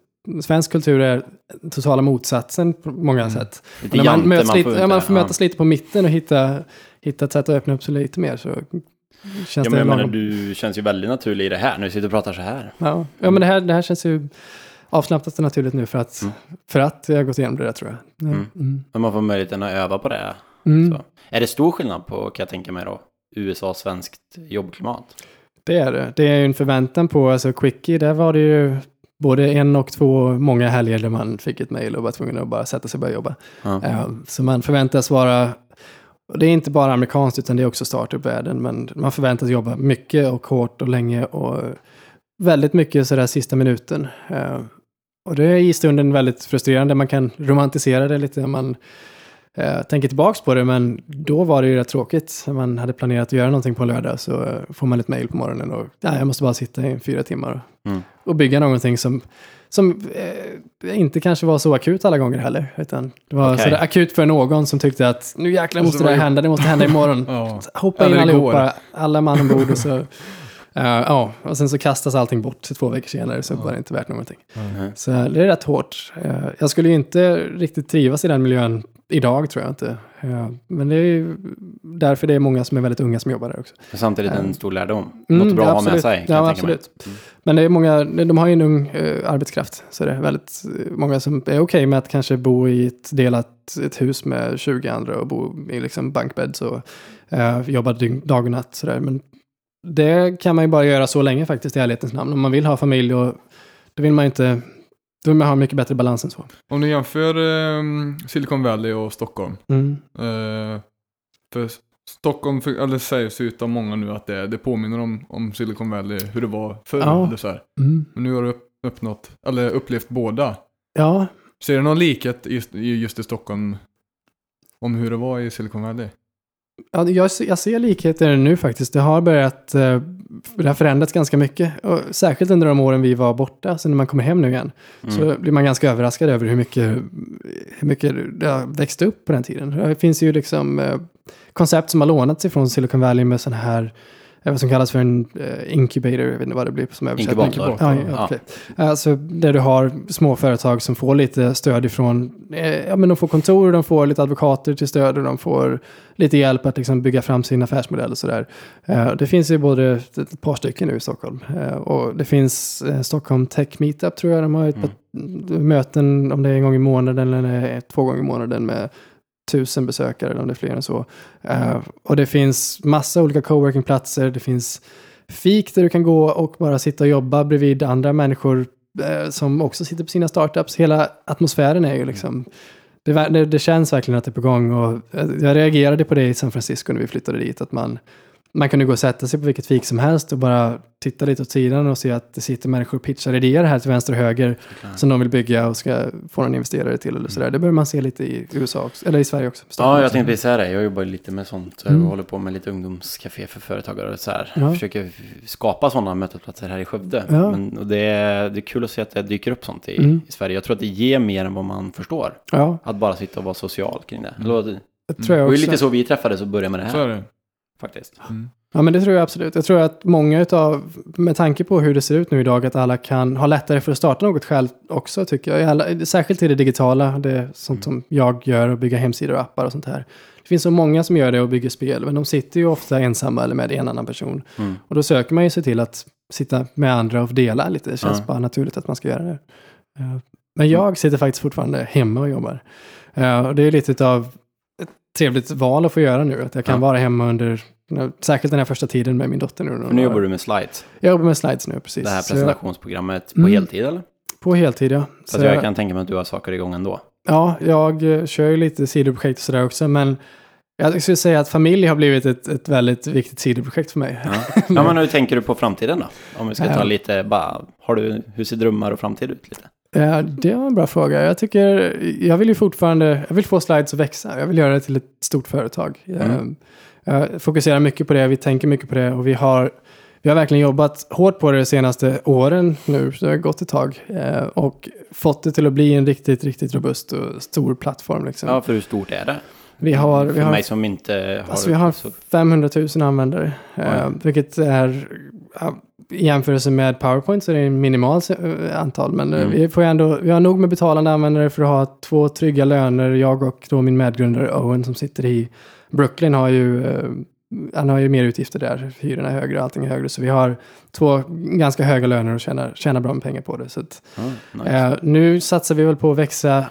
svensk kultur är totala motsatsen på många sätt. Lite När man, möts man lite, får ja, man får ja. mötas lite på mitten och hitta, hitta ett sätt att öppna upp sig lite mer. Så känns Ja, det men jag menar, lagom. du känns ju väldigt naturlig i det här när du sitter och pratar så här. Ja, ja men det här, det här känns ju avslappnat och naturligt nu för att, Mm. för att jag har gått igenom det där tror jag. Ja. Mm. Mm. Men man får möjligheten att öva på det. Mm. Så. Är det stor skillnad på, kan jag tänka mig då, USA och svenskt jobbklimat? Det är det. Det är ju en förväntan på, alltså Quickie, där var det ju både en och två många helger där man fick ett mejl och var tvungen att bara sätta sig och börja jobba. Ja, så man förväntas vara, och det är inte bara amerikanskt utan det är också startup-världen, men man förväntas jobba mycket och hårt och länge och väldigt mycket sådär sista minuten. Eh, Och det är i stunden väldigt frustrerande, man kan romantisera det lite man eh, tänker tillbaks på det, men då var det ju rätt tråkigt. När man hade planerat att göra någonting på en lördag så eh, får man ett mejl på morgonen och ja, jag måste bara sitta i fyra timmar och, Mm. och bygga någonting som, som eh, inte kanske var så akut alla gånger heller. Utan det var sådär akut för någon som tyckte att nu jäklar måste det var här det- hända, det måste hända imorgon. Ja. Hoppa in Eller allihopa, alla man ombord och så... eh, ja, och sen så kastas allting bort två veckor senare så var det inte värt någonting. Mm. Så det är rätt hårt. Eh, jag skulle ju inte riktigt trivas i den miljön idag tror jag inte. Eh, men det är ju därför det är många som är väldigt unga som jobbar där också. Men samtidigt en Mm. stor lärdom. Mm, Något bra ja, att ha med sig. Ja, absolut. Men det är många, de har ju en ung eh, arbetskraft. Så det är väldigt eh, många som är okej med att kanske bo i ett delat ett hus med 20 andra och bo i liksom bankbädd och eh, jobba dygn, dag och natt. Så där. Men det kan man ju bara göra så länge faktiskt i ärlighetens namn. Om man vill ha familj och då vill man inte, då vill man ha mycket bättre balans än så. Om du jämför ehm, Silicon Valley och Stockholm. Mm. eh, för Stockholm, eller sägs ut av många nu att det, det påminner om, om Silicon Valley, hur det var förr. Ja. Eller så här. Mm. Men nu har du upp, uppnått, eller upplevt båda. Ja, Ser du någon likhet i- just i Stockholm om hur det var i Silicon Valley? Ja, jag, ser- jag ser likheter nu faktiskt. Det har börjat, eh, det har förändrats ganska mycket. Och särskilt under de åren vi var borta, så när man kommer hem nu igen, Mm. så blir man ganska överraskad över hur mycket, hur mycket det har växt upp på den tiden. Det finns ju liksom eh, koncept som har lånats ifrån Silicon Valley med sådana här vad som kallas för en eh, incubator, jag vet inte vad det blir som översättning. Inkubator. Ja, ja, Ja. okej. Alltså där du har små företag som får lite stöd ifrån, eh, ja men de får kontor, de får lite advokater till stöd och de får lite hjälp att liksom bygga fram sin affärsmodell och sådär. Det finns ju både ett, par stycken nu i Stockholm. Och det finns Stockholm Tech Meetup tror jag, de har ett par möten om det är en gång i månaden eller två gånger i månaden med tusen besökare eller om det är fler än så. Eh, och det finns massa olika coworkingplatser, det finns fik där du kan gå och bara sitta och jobba bredvid andra människor eh, som också sitter på sina startups. Hela atmosfären är ju liksom, det, det, det känns verkligen att det är på gång och eh, jag reagerade på det i San Francisco när vi flyttade dit, att man, man kunde gå och sätta sig på vilket fik som helst och bara titta lite åt sidan och se att det sitter människor och pitchar idéer här till vänster och höger som de vill bygga och ska få någon investerare till eller sådär. Det bör man se lite i USA också, eller i Sverige också. Ja, jag tänkte precis säga det. Jag jobbar lite med sånt. Jag Mm. håller på med lite ungdomscafé för företagare och så här. Ja. Försöker skapa sådana mötesplatser här i Skövde. Ja. Men, och det, är, det är kul att se att det dyker upp sånt i, Mm. i Sverige. Jag tror att det ger mer än vad man förstår. Ja, Att bara sitta och vara social kring det. Eller Det det tror jag var ju också. lite så vi träffades och började med det Så här. är det. Faktiskt. Ja, men det tror jag absolut. Jag tror att många utav, med tanke på hur det ser ut nu idag, att alla kan ha lättare för att starta något själv också, tycker jag. Alla, särskilt i det digitala, det sånt som jag gör och bygga hemsidor och appar och sånt här. Det finns så många som gör det och bygger spel, men de sitter ju ofta ensamma eller med en annan person. Mm. Och då söker man ju sig till att sitta med andra och dela lite. Det känns Ja. bara naturligt att man ska göra det. Eh, Men jag sitter faktiskt fortfarande hemma och jobbar. Eh, Och det är lite av trevligt val att få göra nu. Att jag kan Ja. vara hemma under, särskilt den här första tiden med min dotter nu. För nu jobbar du med slides. Jag jobbar med slides nu, precis. Det här Så jag- presentationsprogrammet på Mm. heltid eller? På heltid, ja. Så att jag kan tänka mig att du har saker igång ändå. Ja, jag eh, kör ju lite sidoprojekt och sådär också, men jag skulle säga att familj har blivit ett, ett väldigt viktigt sidoprojekt för mig. Ja. ja, men hur tänker du på framtiden då? Om vi ska ta lite, bara, har du, hur ser drömmar och framtid ut lite? Ja, det var en bra fråga. Jag tycker, jag vill ju fortfarande, jag vill få slides att växa. Jag vill göra det till ett stort företag. Mm. Jag, jag fokuserar mycket på det, vi tänker mycket på det och vi har, vi har verkligen jobbat hårt på det de senaste åren nu, så det har gått ett tag. Eh, och fått det till att bli en riktigt, riktigt robust och stor plattform. Liksom. Ja, för hur stort är det? vi har, vi För har, mig som inte har... alltså, vi har så, 500 000 användare. Eh, vilket är, i jämförelse med PowerPoint så är det en minimalt eh, antal. Men eh, Mm. vi, får ändå, vi har nog med betalande användare för att ha två trygga löner. Jag och då min medgrundare Owen som sitter i Brooklyn har ju, eh, han har ju mer utgifter där. Hyrorna är högre, allting är högre. Så vi har två ganska höga löner och tjänar, tjänar bra med pengar på det. Så att, ja, nice. eh, nu satsar vi väl på att växa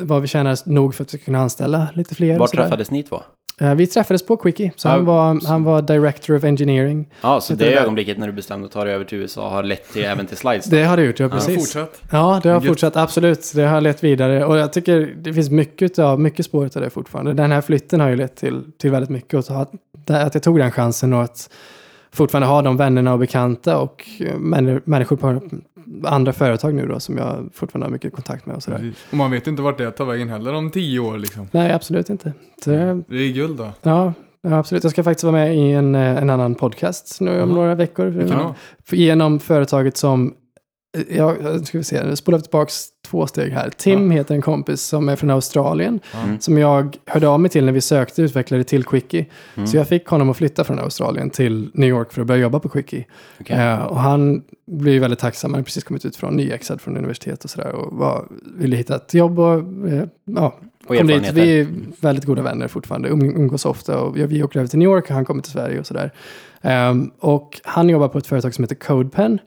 vad vi tjänar nog för att vi kunna anställa lite fler. Var träffades ni två? Eh, vi träffades på Quickie, så Ja, han, var, han var Director of Engineering. Ja, så Heter det det där? ögonblicket när du bestämde att ta dig över till USA har lett till, även till slides? Det har det gjort, ja Ja, precis. fortsatt. Ja, det har Gött. fortsatt, absolut. Det har lett vidare. Och jag tycker det finns mycket av, mycket spår av det fortfarande. Den här flytten har ju lett till, till väldigt mycket. Och så att, att jag tog den chansen och att fortfarande ha de vännerna och bekanta och eh, män, människor på andra företag nu då som jag fortfarande har mycket kontakt med och sådär. Precis. Och man vet inte vart det tar vägen heller om tio år liksom. Nej, absolut inte. Så, det- Det är guld då. ja, ja, absolut. Jag ska faktiskt vara med i en, eh, en annan podcast nu om Jaha. några veckor. Genom företaget som, ja, ska vi se, spolar tillbaka två steg här. Tim heter en kompis som är från Australien, Mm. som jag hörde av mig till när vi sökte utvecklare till Quickie. Mm. Så jag fick honom att flytta från Australien till New York för att börja jobba på Quickie. Okej. Eh, och han blev väldigt tacksam, han hade precis kommit ut från nyexad från universitet och sådär och var, ville hitta ett jobb och eh, ja, Och kom dit. Vi är väldigt goda vänner fortfarande, um, umgås ofta och vi- vi åker över till New York och han kommer till Sverige och sådär. Ehm, och han jobbar på ett företag som heter CodePen.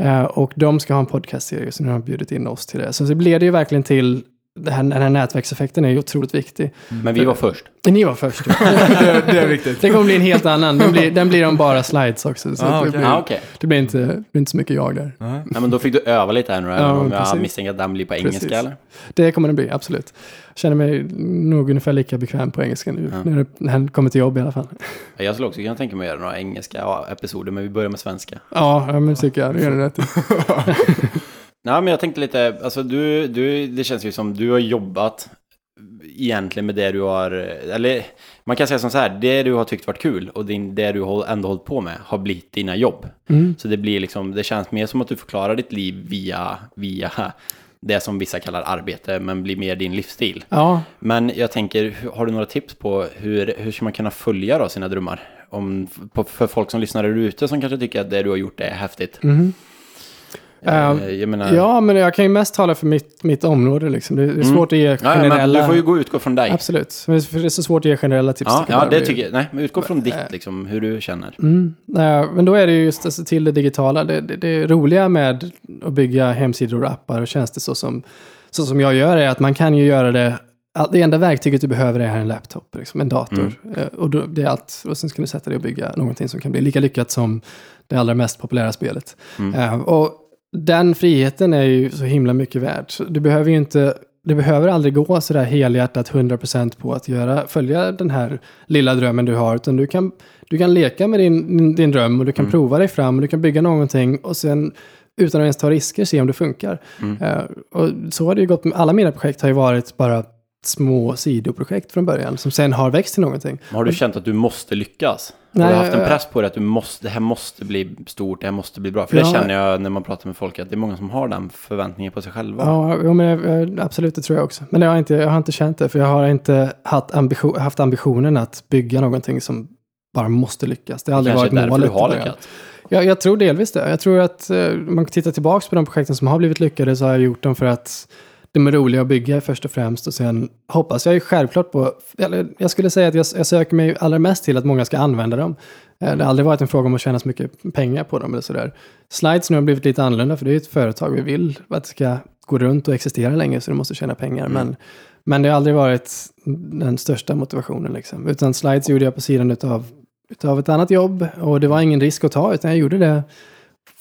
Eh, och de ska ha en podcastserie, så nu har de bjudit in oss till det. Så det blev det ju verkligen till, det här, den här nätverkseffekten är ju otroligt viktig. Men vi var först. Ni var först. det, det är viktigt. det kommer bli en helt annan, den blir, den blir om bara slides också. Så Ah, det, okej. blir, Ja, okej. det, blir inte, det blir inte så mycket jag där. Nej. Ja, men då fick du öva lite här nu, Ja, om jag misstänker att den blir på Precis. engelska, eller? Det kommer den bli, absolut. Jag känner mig nog ungefär lika bekväm på engelska nu, Ja. när, det, han kommer till jobb i alla fall. Ja, Jag skulle också kunna tänka mig att göra några engelska episoder, men vi börjar med svenska. Ja, men det tycker jag. Det gör du rätt. Nej, men jag tänkte lite, alltså du, du, det känns ju som du har jobbat egentligen med det du har, eller man kan säga som så här, det du har tyckt varit kul och din, det du har ändå hållit på med har blivit dina jobb. Mm. Så det blir liksom, det känns mer som att du förklarar ditt liv via, via det som vissa kallar arbete, men blir mer din livsstil. Ja, Men jag tänker, har du några tips på hur, hur ska man kunna följa då sina drömmar? Om, på, för folk som lyssnar där ute som kanske tycker att det du har gjort är häftigt. mhm. Jag menar, ja, men jag kan ju mest tala för mitt, mitt område. Liksom. Det, är Mm. svårt att ge ja, ja, generella... du får ju gå utgå från dig. Absolut, för det är så svårt att ge generella tips. Ja, ja det tycker jag. Nej, men utgå från ditt, Eh. liksom, hur du känner. Mm. Men då är det ju just alltså, till det digitala. Det, det, det roliga med att bygga hemsidor och appar och tjänster så som, så som jag gör är att man kan ju göra det det enda verktyget du behöver är en laptop, liksom, en dator. Eh, Och då, det är allt. Och sen ska du sätta dig och bygga någonting som kan bli lika lyckat som det allra mest populära spelet. Mm. Eh, och den friheten är ju så himla mycket värd. Du behöver ju inte, det behöver aldrig gå sådär helhjärtat 100% på att göra, följa den här lilla drömmen du har, utan du kan, du kan leka med din, din, dröm och du kan Mm. prova dig fram och du kan bygga någonting och sen utan att ens ta risker se om det funkar. Mm. Eh, och så har det ju gått med, alla mina projekt har ju varit bara små sidoprojekt från början som sen har växt till någonting. Har du känt att du måste lyckas? Nej, har du haft en jag- press på dig att du måste, det här måste bli stort, det här måste bli bra? För det Ja. känner jag när man pratar med folk, att det är många som har den förväntningen på sig själva. Ja, men jag, absolut, det tror jag också. Men jag har, inte, jag har inte känt det, för jag har inte haft, ambition, haft ambitionen att bygga någonting som bara måste lyckas. Det har aldrig Kanske varit därför målet. du har i början. lyckats. Jag, jag tror delvis det. Jag tror att eh, om man tittar tillbaka på de projekten som har blivit lyckade så har jag gjort dem för att de är roliga att bygga först och främst. Och sen hoppas jag ju självklart på, eller jag skulle säga att jag, jag söker mig allra mest till att många ska använda dem. Eh, Det har aldrig varit en fråga om att tjäna så mycket pengar på dem eller sådär. Slides nu har blivit lite annorlunda för det är ett företag vi vill att det ska gå runt och existera länge så det måste tjäna pengar. Mm. Men, men det har aldrig varit den största motivationen liksom. Utan slides gjorde jag på sidan utav, utav ett annat jobb och det var ingen risk att ta utan jag gjorde det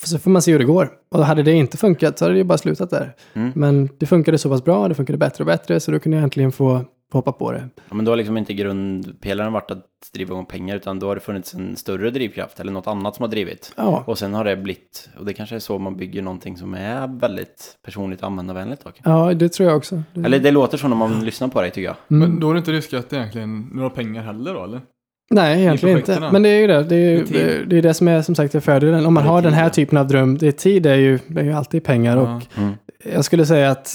så får man se hur det går. Och hade det inte funkat så hade det ju bara slutat där. Mm. Men det funkade så pass bra, det funkade bättre och bättre, så då kunde jag äntligen få få hoppa på det. Ja, men då har liksom inte grundpelaren varit att driva igång pengar, utan då har det funnits en större drivkraft eller något annat som har drivit. Ja, Och sen har det blivit, och det kanske är så man bygger någonting som är väldigt personligt användarvänligt. Dock. ja det tror jag också. Det- Eller det låter så när man lyssnar på dig tycker jag. Mm. Men då har du inte riskerat egentligen några pengar heller då eller? Nej, egentligen inte. Men det är ju det. Det är, ju, Det det, är det som är som sagt är fördelen. Om man har den här typen av dröm, det är tid är ju, det är ju alltid pengar. Ja. Och Mm. jag skulle säga att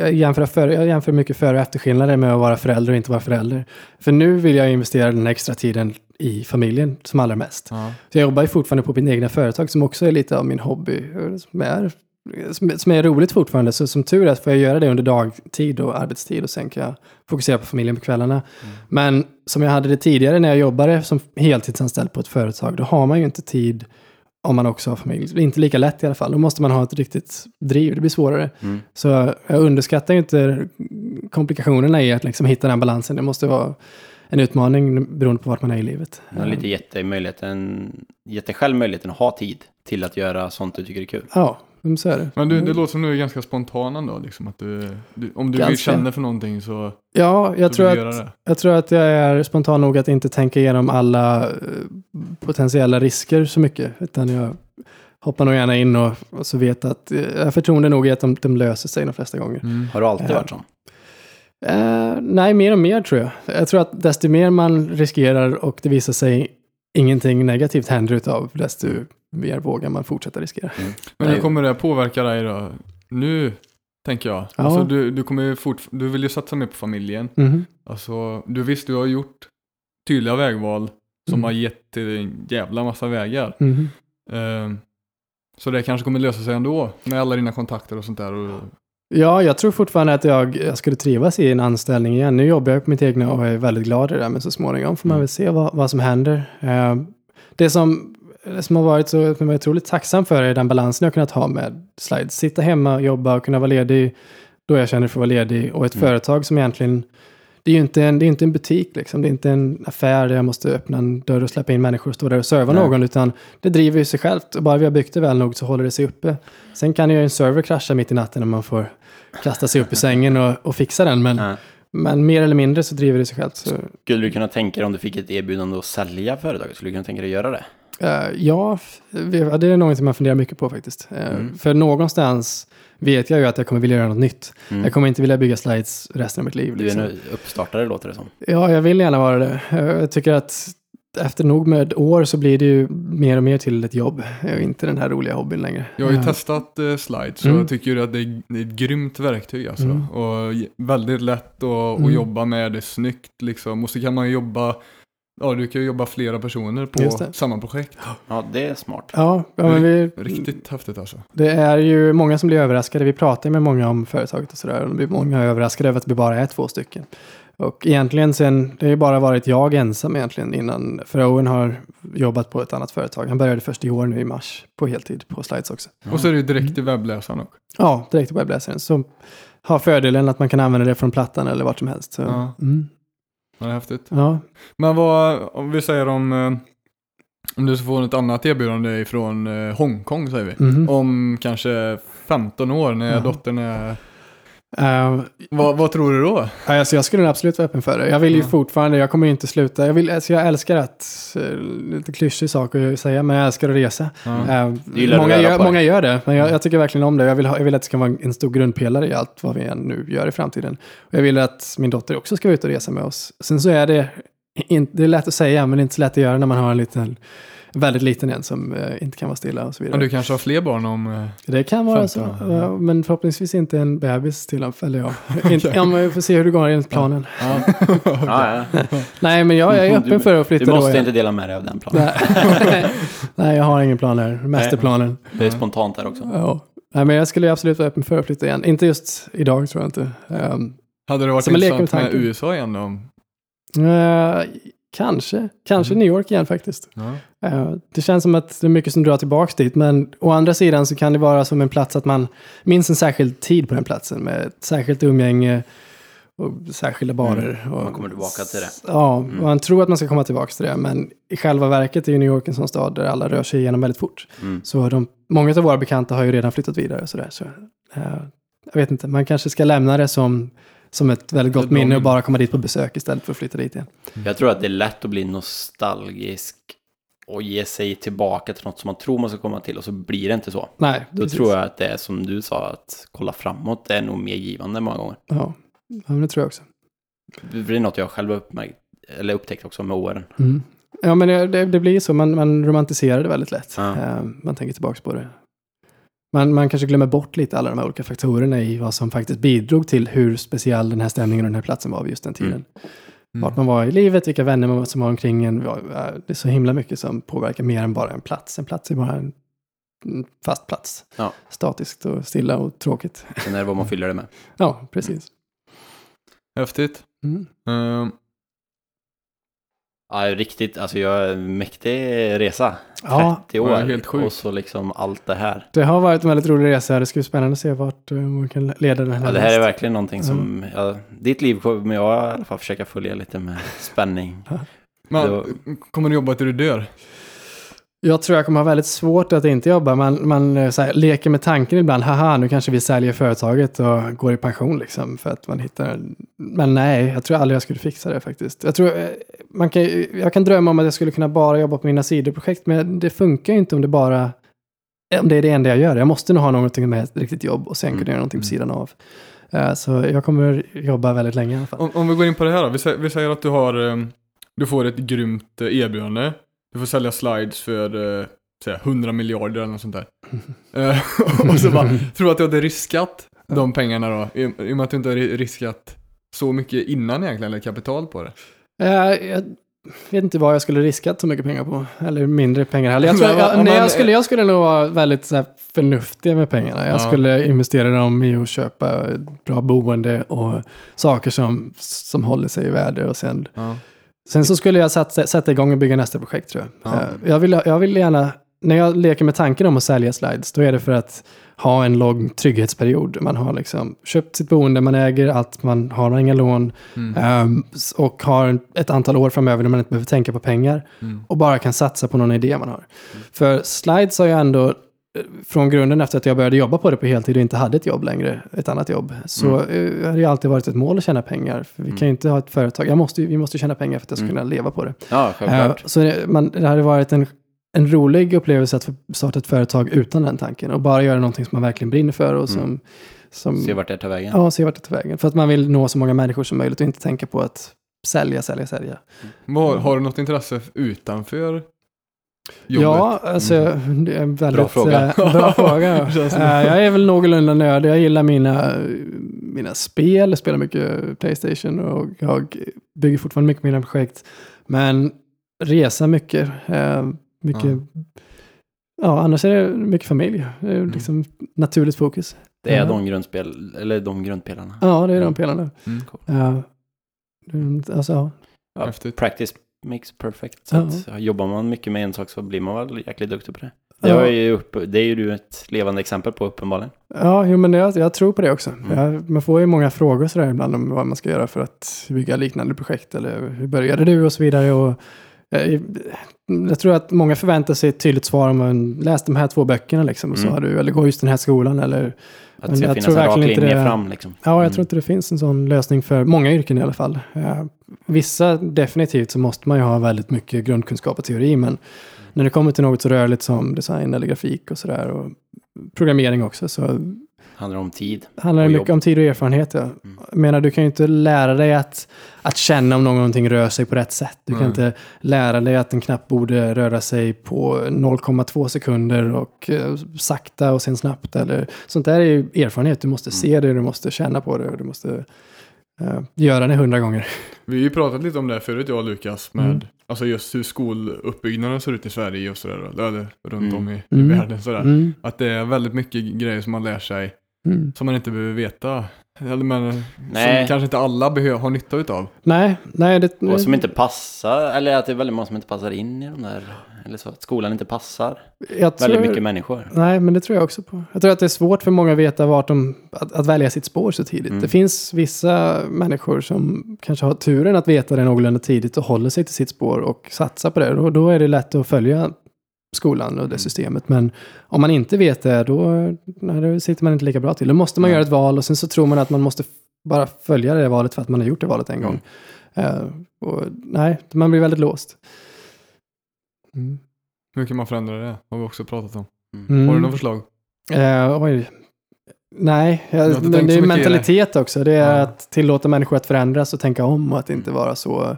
jag jämför, för, jag jämför mycket före och efterskillnader med att vara förälder och inte vara förälder. För nu vill jag investera den extra tiden i familjen som allra mest. Ja. Så jag jobbar ju fortfarande på mitt egna företag som också är lite av min hobby. Som är, som, som är roligt fortfarande. Så som tur är får jag göra det under dagtid och arbetstid och sen kan jag fokusera på familjen på kvällarna. Men som jag hade det tidigare när jag jobbade som heltidsanställd på ett företag, då har man ju inte tid om man också har familj. Det är inte lika lätt i alla fall. Då måste man ha ett riktigt driv, det blir svårare. Mm. Så jag underskattar ju inte komplikationerna i att liksom hitta den balansen. Det måste vara en utmaning beroende på vart man är i livet. Har lite dig möjligheten, dig själv möjligheten att ha tid till att göra sånt du tycker är kul. Ja, men så är det. Men du, det låter som du är ganska spontan ändå, liksom att du, du om du vill Ganska. känna för någonting så, Ja, jag så tror, att, det. jag tror att jag är spontan nog att inte tänka igenom alla eh, potentiella risker så mycket. Utan jag hoppar nog gärna in och, och så vet att eh, jag har förtroende nog i att de, de löser sig de flesta gånger. Mm. Har du alltid Ja. varit sån? Eh, nej, mer och mer tror jag. Jag tror att desto mer man riskerar och det visar sig ingenting negativt händer utav, desto mer vågar man fortsätta riskera. Men Nej. hur kommer det påverka dig då? Nu, tänker jag. Ja. Alltså, du, du, kommer ju fort, du vill ju satsa mer på familjen. Mhm. Alltså, du visst, du har gjort tydliga vägval som Mm. har gett dig en jävla massa vägar. Mhm. Ehm, så det kanske kommer lösa sig ändå med alla dina kontakter och sånt där. Och, Ja, jag tror fortfarande att jag, jag skulle trivas i en anställning igen. Nu jobbar jag på mitt egna och är väldigt glad i det, men så småningom får man Mm. väl se vad, vad som händer. Eh, det som, som har varit så som jag är otroligt tacksam för är den balansen jag kunnat ha med slides. Sitta hemma, jobba och kunna vara ledig då jag känner för att vara ledig. Och ett Mm. företag som egentligen, det är ju inte en, det är inte en butik, liksom. det är inte en affär där jag måste öppna en dörr och släppa in människor och stå där och serva Nej. någon, utan det driver ju sig självt. Och bara vi har byggt det väl nog så håller det sig uppe. Sen kan ju en server krascha mitt i natten när man får kasta sig upp i sängen och, och fixa den. Men, men mer eller mindre så driver det sig självt. Så, Skulle du kunna tänka dig om du fick ett erbjudande att sälja företaget? Skulle du kunna tänka dig att göra det? Eh, ja, det är något man funderar mycket på faktiskt. Eh, Mm. För någonstans vet jag ju att jag kommer vilja göra något nytt. Mm. Jag kommer inte vilja bygga slides resten av mitt liv. Du är Liksom. en uppstartare låter det som. Ja, jag vill gärna vara det. Eh, Jag tycker att efter nog med år så blir det ju mer och mer till ett jobb. Och inte den här roliga hobbyn längre. jag har ju Eh, testat uh, slides och Mm. jag tycker att det är, det är ett grymt verktyg alltså. Mm. Och väldigt lätt att, Mm. att jobba med, det är snyggt liksom. Och så kan man jobba, ja du kan ju jobba flera personer på samma projekt. Ja, det är smart. Ja, ja men vi, Riktigt häftigt alltså. Det är ju många som blir överraskade. Vi pratar med många om företaget och sådär. Många är överraskade över att vi bara är två stycken. Och egentligen sen, det har ju bara varit jag ensam egentligen innan. För Owen har jobbat på ett annat företag. Han började först i år nu i mars på heltid på Slides också. Och så är det ju direkt i webbläsaren också. Ja, direkt i webbläsaren. Så har fördelen att man kan använda det från plattan eller vart som helst. Så, Ja. mm, Ja, det är häftigt. ja. Men vad, om vi säger om, eh, om du får ett annat erbjudande från eh, Hongkong säger vi. Mhm. Om kanske 15 år när Ja. dottern är... Eh, Vad, vad tror du då? Alltså jag skulle absolut vara öppen för det. Jag vill ju Ja. fortfarande, jag kommer ju inte sluta. Jag, vill, alltså jag älskar att, eh, lite klyschig sak att säga, men jag älskar att resa. Gillar att många, gör, många gör det, men jag, jag tycker verkligen om det. Jag vill, ha, jag vill att det ska vara en stor grundpelare i allt vad vi än nu gör i framtiden. Och jag vill att min dotter också ska ut och resa med oss. Sen så är det, in, det är lätt att säga, men det är inte så lätt att göra när man har en liten, väldigt liten en som eh, inte kan vara stilla och så vidare. Men du kanske har fler barn om... eh, Det kan vara så, 15, ja, men förhoppningsvis inte en bebis till eller ja. inte, ja, men vi får se hur det går enligt planen. Ja. Ja, ja. Nej, men jag, jag är öppen Du- för att flytta Du måste då. inte dela med dig av den planen. Nej. Jag har ingen plan här. Mästerplanen. Det är spontant där också. Ja. Nej, men jag skulle absolut vara öppen för att flytta igen. Inte just idag tror jag inte. Um, Hade det varit med intressant med tanken. USA igen då? eh, kanske. Kanske Mm. New York igen faktiskt. Eh, det känns som att det är mycket som drar tillbaka dit. Men å andra sidan så kan det vara som en plats att man minns en särskild tid på den platsen. Med ett särskilt umgänge och särskilda barer. och, Mm. Man kommer tillbaka till det. Ja, Mm. och man tror att man ska komma tillbaka till det. Men i själva verket är ju New York en sån stad där alla rör sig igenom väldigt fort. Mm. Så de, många av våra bekanta har ju redan flyttat vidare och sådär. Så, eh, jag vet inte, man kanske ska lämna det som, som ett väldigt gott minne och bara komma dit på besök istället för att flytta dit igen. Jag tror att det är lätt att bli nostalgisk och ge sig tillbaka till något som man tror man ska komma till och så blir det inte så. Nej, Då precis. tror jag att det är som du sa, att kolla framåt det är nog mer givande många gånger. Ja, ja men det tror jag också. Det är något jag själv uppmärkt, eller upptäckt också med åren. Mm. Ja, men det, det, det blir så. Man, man romantiserar det väldigt lätt. Ja. Eh, man tänker tillbaka på det. Man, man kanske glömmer bort lite alla de här olika faktorerna i vad som faktiskt bidrog till hur speciell den här stämningen och den här platsen var vid just den tiden. Mm. Vart man var i livet, vilka vänner man som var omkring en. Det är så himla mycket som påverkar mer än bara en plats. En plats är bara en fast plats. Ja. Statiskt och stilla och tråkigt. Sen är det vad man fyller det med. Ja, precis. Häftigt. Mm. Ehm, Ja, riktigt, alltså jag är mäktig resa. 30 Ja, år. Helt sjukt. Och så liksom allt det här. det har varit en väldigt rolig resa. Det ska bli spännande att se vart eh, man kan leda den här. Ja, det här är verkligen någonting som, ja, ditt liv kommer jag i alla fall försöka följa lite med spänning. men, Då- Kommer du jobba till du dör? Jag tror jag kommer ha väldigt svårt att inte jobba. Man, man eh, så här, leker med tanken ibland. Haha, nu kanske vi säljer företaget och går i pension liksom. För att man hittar... Men nej, jag tror aldrig jag skulle fixa det faktiskt. Jag, tror, eh, man kan, jag kan drömma om att jag skulle kunna bara jobba på mina sidoprojekt. Men det funkar ju inte om det bara... Om det är det enda jag gör. Jag måste nog ha någonting med ett riktigt jobb och sen kunna Mm. göra någonting på sidan av. Eh, Så jag kommer jobba väldigt länge i alla fall. Om, om vi går in på det här då. Vi, säger, vi säger att du har, du får ett grymt eh, erbjudande. Du får sälja slides för eh, säga 100 miljarder eller något sånt där. Eh, och så bara, tror att du hade riskat de pengarna då? I, I och med att du inte har ri- riskat så mycket innan egentligen, eller kapital på det. Eh, Jag vet inte vad jag skulle riskat så mycket pengar på. Eller mindre pengar heller. Jag, tror, jag, nej, jag, skulle, jag skulle nog vara väldigt så här, förnuftig med pengarna. Jag Ja. skulle investera dem i att köpa bra boende och saker som, som håller sig i värde. Och sen, Ja. Sen så skulle jag sätta, sätta igång och bygga nästa projekt tror jag. Ja. Eh, Jag, vill, jag vill gärna, när jag leker med tanken om att sälja slides, då är det för att ha en lång trygghetsperiod. Man har liksom köpt sitt boende, man äger allt, man har inga lån. Mm. S- och har ett antal år framöver när man inte behöver tänka på pengar. Mm. Och bara kan satsa på någon idé man har. För slides har jag ändå, från grunden efter att jag började jobba på det på heltid och inte hade ett jobb längre, ett annat jobb, så Mm. eh, har det ju alltid varit ett mål att tjäna pengar. För vi kan ju inte ha ett företag, jag måste, vi måste tjäna pengar för att jag ska Mm. kunna leva på det. Ja, självklart. Eh, så det, man, det hade varit en, en rolig upplevelse att starta ett företag utan den tanken och bara göra någonting som man verkligen brinner för och som... Mm. som Se vart det tar vägen. Ja, se vart det tar vägen. För att man vill nå så många människor som möjligt och inte tänka på att sälja, sälja, sälja. Vad, har du något intresse utanför jobbet? Ja, alltså det är en väldigt Bra fråga. eh, bra fråga. Eh, jag är väl någorlunda nördig. Jag gillar mina, mina spel, jag spelar mycket Playstation och jag bygger fortfarande mycket mina projekt. Men resa mycket. eh, mycket Ja. ja. annars är det mycket familj. Det är liksom naturligt fokus. Det är de grundspel, eller de grundpelarna. Ja, det är de pelarna. Mm. Ja. Mm, alltså, ja. Ja, Häftigt. practice makes perfect. Så att, ja, jobbar man mycket med en sak så blir man väl jäkligt duktig på det. Det, Ja. ju upp, det är ju du ett levande exempel på uppenbarligen. Ja, jo, men jag, jag tror på det också. Mm. Jag, man får ju många frågor sådär ibland om vad man ska göra för att bygga liknande projekt eller hur började du och så vidare. Och, eh, jag tror att många förväntar sig ett tydligt svar om man läst de här två böckerna liksom, och så Mm. har du, eller går just den här skolan eller Att det ska jag finnas tror en rak linje det- fram liksom. Ja, jag Mm. tror inte det finns en sån lösning för många yrken i alla fall. Eh, vissa definitivt så måste man ju ha väldigt mycket grundkunskap och teori, men när det kommer till något så rörligt som design eller grafik och sådär, och programmering också, så Handlar om tid. handlar det mycket jobb. om tid och erfarenhet. Ja. Mm. Menar, du kan ju inte lära dig att, att känna om någonting rör sig på rätt sätt. Du kan Nej. inte lära dig att en knapp borde röra sig på 0,2 sekunder och eh, sakta och sen snabbt. Eller, sånt där är ju erfarenhet. Du måste se det, du måste känna på det och du måste eh, göra det hundra gånger. Vi har ju pratat lite om det här förut, jag och Lukas, med Mm. alltså just hur skoluppbyggnaden ser ut i Sverige och sådär, eller runt Mm. om i, i Mm. världen sådär. Mm. Att det är väldigt mycket grejer som man lär sig Mm. som man inte behöver veta. Eller men, Nej. som kanske inte alla behöver ha nytta utav. Nej, nej. Det, Och som inte passar, eller att det är väldigt många som inte passar in i de där, eller så, att skolan inte passar jag tror, väldigt mycket människor. Nej, men det tror jag också på. Jag tror att det är svårt för många att veta vart de, att, att välja sitt spår så tidigt. Mm. Det finns vissa människor som kanske har turen att veta det någorlunda tidigt och håller sig till sitt spår och satsar på det. Och då är det lätt att följa skolan och det Mm. systemet. Men om man inte vet det, då, nej, då sitter man inte lika bra till. Då måste man göra ett val och sen så tror man att man måste bara följa det valet för att man har gjort det valet en gång. Eh, och, nej, man blir väldigt låst. Mm. Hur kan man förändra det? Har vi också pratat om. Mm. Har du något förslag? Eh, oj. Nej, jag, det så är i det. mentalitet också. Det är Ja. att tillåta människor att förändras och tänka om och att inte vara så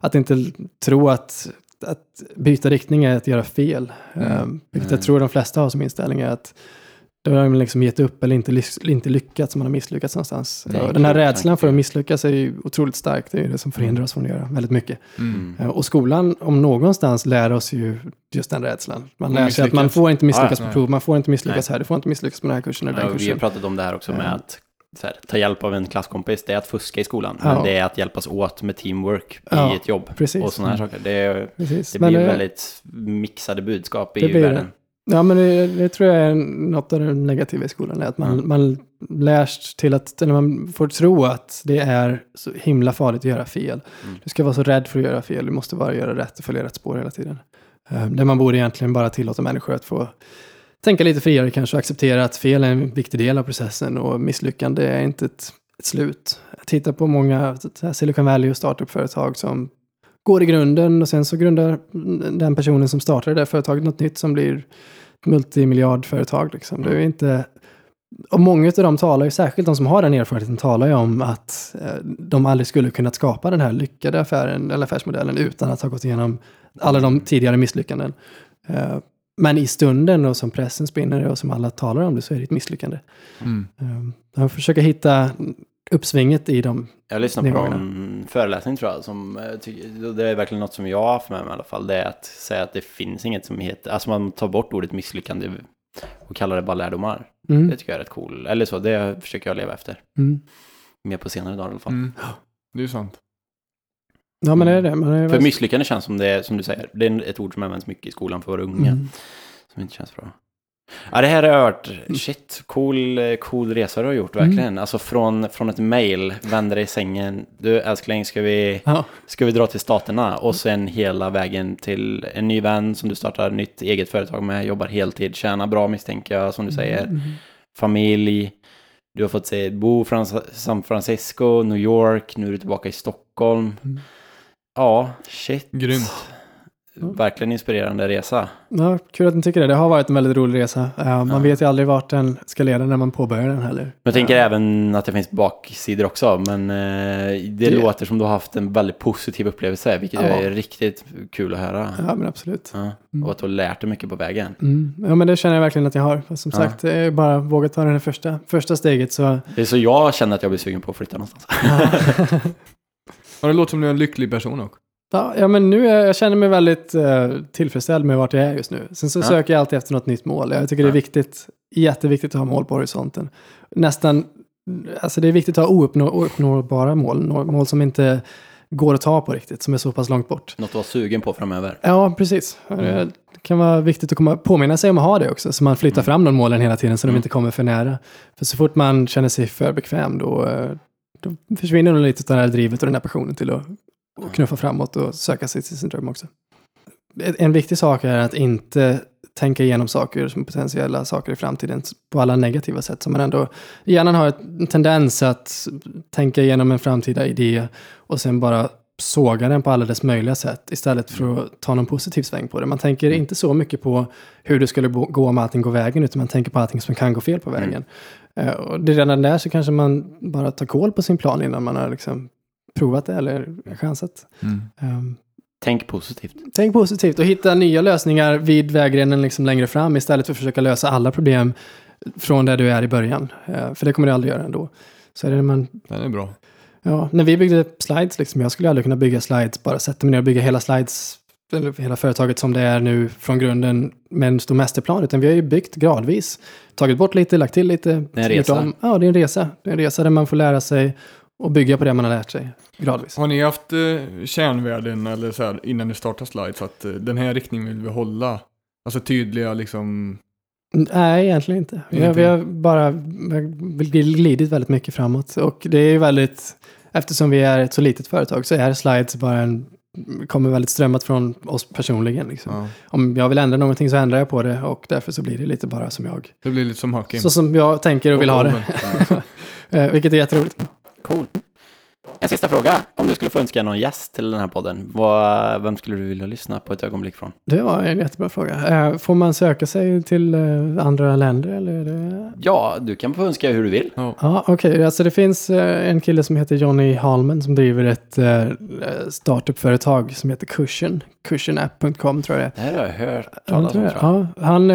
att inte tro att, att byta riktning är att göra fel. Mm. Eh, vilket jag tror de flesta har som inställning är att då har de liksom gett upp eller inte, inte lyckats, man har misslyckats någonstans. Och den här rädslan för att misslyckas är ju otroligt stark. Det är ju det som förhindrar oss från att göra väldigt mycket. Mm. Eh, Och skolan, om någonstans, lär oss ju just den rädslan. Man lär sig att man får inte misslyckas Ah, på nej. prov, man får inte misslyckas Nej. här, du får inte misslyckas på den här kursen eller den Ja, vi har kursen. pratat om det här också med Ja. att här, ta hjälp av en klasskompis, det är att fuska i skolan. Ja. Men det är att hjälpas åt med teamwork Ja, i ett jobb. precis. Och sådana här saker. Det, Precis. det blir det- väldigt mixade budskap i världen. Ja, men det, det tror jag är något av det negativa i skolan. Är att man, Ja. man lärs till att, eller man får tro att det är så himla farligt att göra fel. Mm. Du ska vara så rädd för att göra fel, du måste bara göra rätt och följa rätt spår hela tiden. Uh, där man borde egentligen bara tillåta människor att få tänka lite friare kanske och acceptera att fel är en viktig del av processen och misslyckande är inte ett, ett slut. Titta på många Silicon Valley och startup-företag som går i grunden och sen så grundar den personen som startar det företaget något nytt som blir ett multimiljardföretag. Liksom. Det är inte... Och många av dem talar ju, särskilt de som har den erfarenheten, talar ju om att eh, de aldrig skulle kunnat skapa den här lyckade affären, eller affärsmodellen utan att ha gått igenom alla de tidigare misslyckanden. Men i stunden och som pressen spinner och som alla talar om det så är det ett misslyckande. Mm. De försöker hitta uppsvinget i dem. Jag lyssnade på en föreläsning tror jag, som eh, det är verkligen något som jag har haft med mig i alla fall. Det är att säga att det finns inget som heter, alltså man tar bort ordet misslyckande och kallar det bara lärdomar. Mm. Det tycker jag är rätt cool. Eller så, det försöker jag leva efter. Mm. Mer på senare dagar i alla fall. Mm. Det är ju sant. Ja, men det är det. Man är För misslyckande känns som det är, som du säger, det är ett ord som används mycket i skolan för våra unga. Mm. Som inte känns bra. Ja, det här har varit, shit, cool, eh, cool resa du har gjort, verkligen. Mm. Alltså från, från ett mail, vänder dig i sängen, du älskling, ska vi, Ja. ska vi dra till staterna? Och sen hela vägen till en ny vän som du startar nytt eget företag med, jobbar heltid, tjänar bra misstänker jag, som du säger. Mm. Familj, du har fått se, bo i San Francisco, New York, nu är du tillbaka i Stockholm. Mm. Ja, shit. Grymt. Verkligen inspirerande resa. Ja, kul att ni tycker det. Det har varit en väldigt rolig resa. Eh, man Ja. vet ju aldrig vart den ska leda när man påbörjar den heller. Men jag tänker Ja. även att det finns baksidor också, men eh, det, Det- låter som du har haft en väldigt positiv upplevelse, vilket Ja. är riktigt kul att höra. Ja, men absolut. Ja. Mm. Och att du har lärt dig mycket på vägen. Mm. Ja, men det känner jag verkligen att jag har. Som Ja. sagt, bara våga ta det första, första steget så... Det är så jag känner att jag blir sugen på att flytta någonstans. Ja, det låter som du är en lycklig person också. ja, ja, men nu är, jag känner mig väldigt eh, tillfredsställd med vart jag är just nu. Sen så Ja. söker jag alltid efter något nytt mål. Jag tycker det är viktigt, jätteviktigt att ha mål på horisonten. Nästan, alltså det är viktigt att ha ouppnå, ouppnåbara mål. Mål som inte går att ta på riktigt, som är så pass långt bort. Något att vara sugen på framöver. Ja, precis. Mm. Eh, Det kan vara viktigt att komma, påminna sig om att ha det också, så man flyttar Mm. fram de målen hela tiden så de Mm. inte kommer för nära. För så fort man känner sig för bekväm då, eh, då försvinner nog lite av det här drivet och den här passionen till att att knuffa framåt och söka sig till sin dröm också. En- viktig sak är att inte tänka igenom saker som potentiella saker i framtiden på alla negativa sätt. Så man ändå, hjärnan har en tendens att tänka igenom en framtida idé och sen bara såga den på alla dess möjliga sätt istället för att ta någon positiv sväng på det. Man tänker inte så mycket på hur det skulle gå om allting går vägen, utan man tänker på allting som kan gå fel på vägen. Eh, och det är redan där så kanske man bara tar koll på sin plan innan man har liksom provat det eller chansat. Um, Tänk positivt. Tänk positivt och hitta nya lösningar vid vägrenen liksom längre fram istället för att försöka lösa alla problem från där du är i början. Eh, för det kommer du aldrig göra ändå. Så är det när man, Den är bra. ja, när vi byggde slides, liksom, jag skulle aldrig kunna bygga slides, bara sätta mig ner och bygga hela slides, eller hela företaget som det är nu från grunden med en stor mästerplan, utan vi har ju byggt gradvis. Tagit bort lite, lagt till lite. Det är en resa. om. Ja, det är en resa. Det är en resa där man får lära sig och bygga på det man har lärt sig gradvis. Har ni haft eh, kärnvärden eller så här innan ni startar slides att eh, den här riktningen vill vi hålla? Alltså tydliga liksom... Nej, egentligen inte. Vi har, vi har bara glidit väldigt mycket framåt. Och det är ju väldigt, eftersom vi är ett så litet företag så är slides bara en, kommer väldigt strömmat från oss personligen. Liksom. Ja. Om jag vill ändra någonting så ändrar jag på det och därför så blir det lite bara som jag. Det blir lite som hockey. Så som jag tänker och vill ha det. Eh, vilket är jätteroligt. Cool. En sista fråga. Om du skulle få önska någon gäst till den här podden, vad, vem skulle du vilja lyssna på ett ögonblick från? Det var en jättebra fråga. Eh, Får man söka sig till eh, andra länder eller? Är det... Ja, du kan få önska hur du vill. Ja, okej. Alltså det finns eh, en kille som heter Johnny Hallman som driver ett startupföretag som heter Cushion. Cushionapp.com tror jag det är. Det har jag hört Ja, talas om. jag. tror jag. Ja, han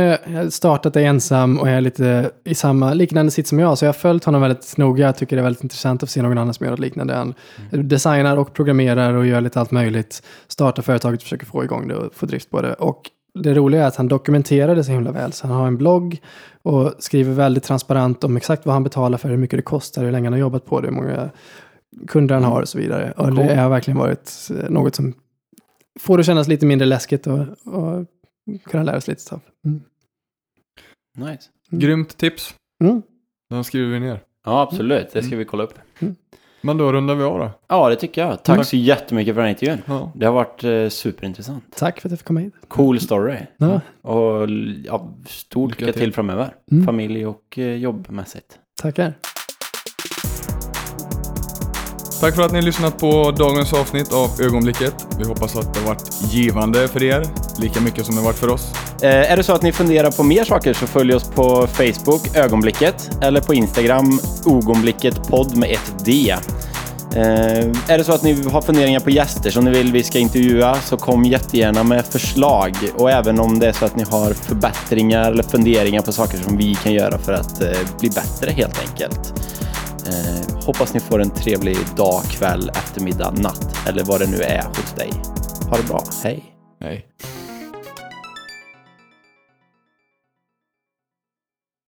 det ensam och är lite i samma liknande sitt som jag. Så jag har följt honom väldigt noga. Jag tycker det är väldigt intressant att se någon annan som gör något liknande. Han designar och programmerar och gör lite allt möjligt. Startar företaget och försöker få igång det och få drift på det. Och det roliga är att han dokumenterar det så himla väl. Så han har en blogg och skriver väldigt transparent om exakt vad han betalar för, hur mycket det kostar, hur länge han har jobbat på det, hur många kunder han har och så vidare. Och det har verkligen varit eh, något som får det kännas lite mindre läskigt och, och kunna lära sig lite stuff. Mm. Nice. Grymt tips. Mm. Den skriver vi ner. Ja, absolut. Det ska vi kolla upp. Men då rundar vi av då. Ja, det tycker jag. Tack Tack. så jättemycket för den här intervjun. Ja. Det har varit eh, superintressant. Tack för att jag fick komma hit. Cool story. Ja. Och ja, stort Lycka till framöver. Mm. Familj och eh, jobbmässigt. Tackar. Tack för att ni har lyssnat på dagens avsnitt av Ögonblicket. Vi hoppas att det har varit givande för er, lika mycket som det har varit för oss. Eh, är det så att ni funderar på mer saker så följ oss på Facebook, Ögonblicket, eller på Instagram, Ogonblicket podd med ett D. Eh, är det så att ni har funderingar på gäster som ni vill vi ska intervjua så kom jättegärna med förslag. Och även om det är så att ni har förbättringar eller funderingar på saker som vi kan göra för att eh, bli bättre helt enkelt. Eh, hoppas ni får en trevlig dag, kväll, eftermiddag, natt eller vad det nu är hos dig. Ha det bra, hej! Hej.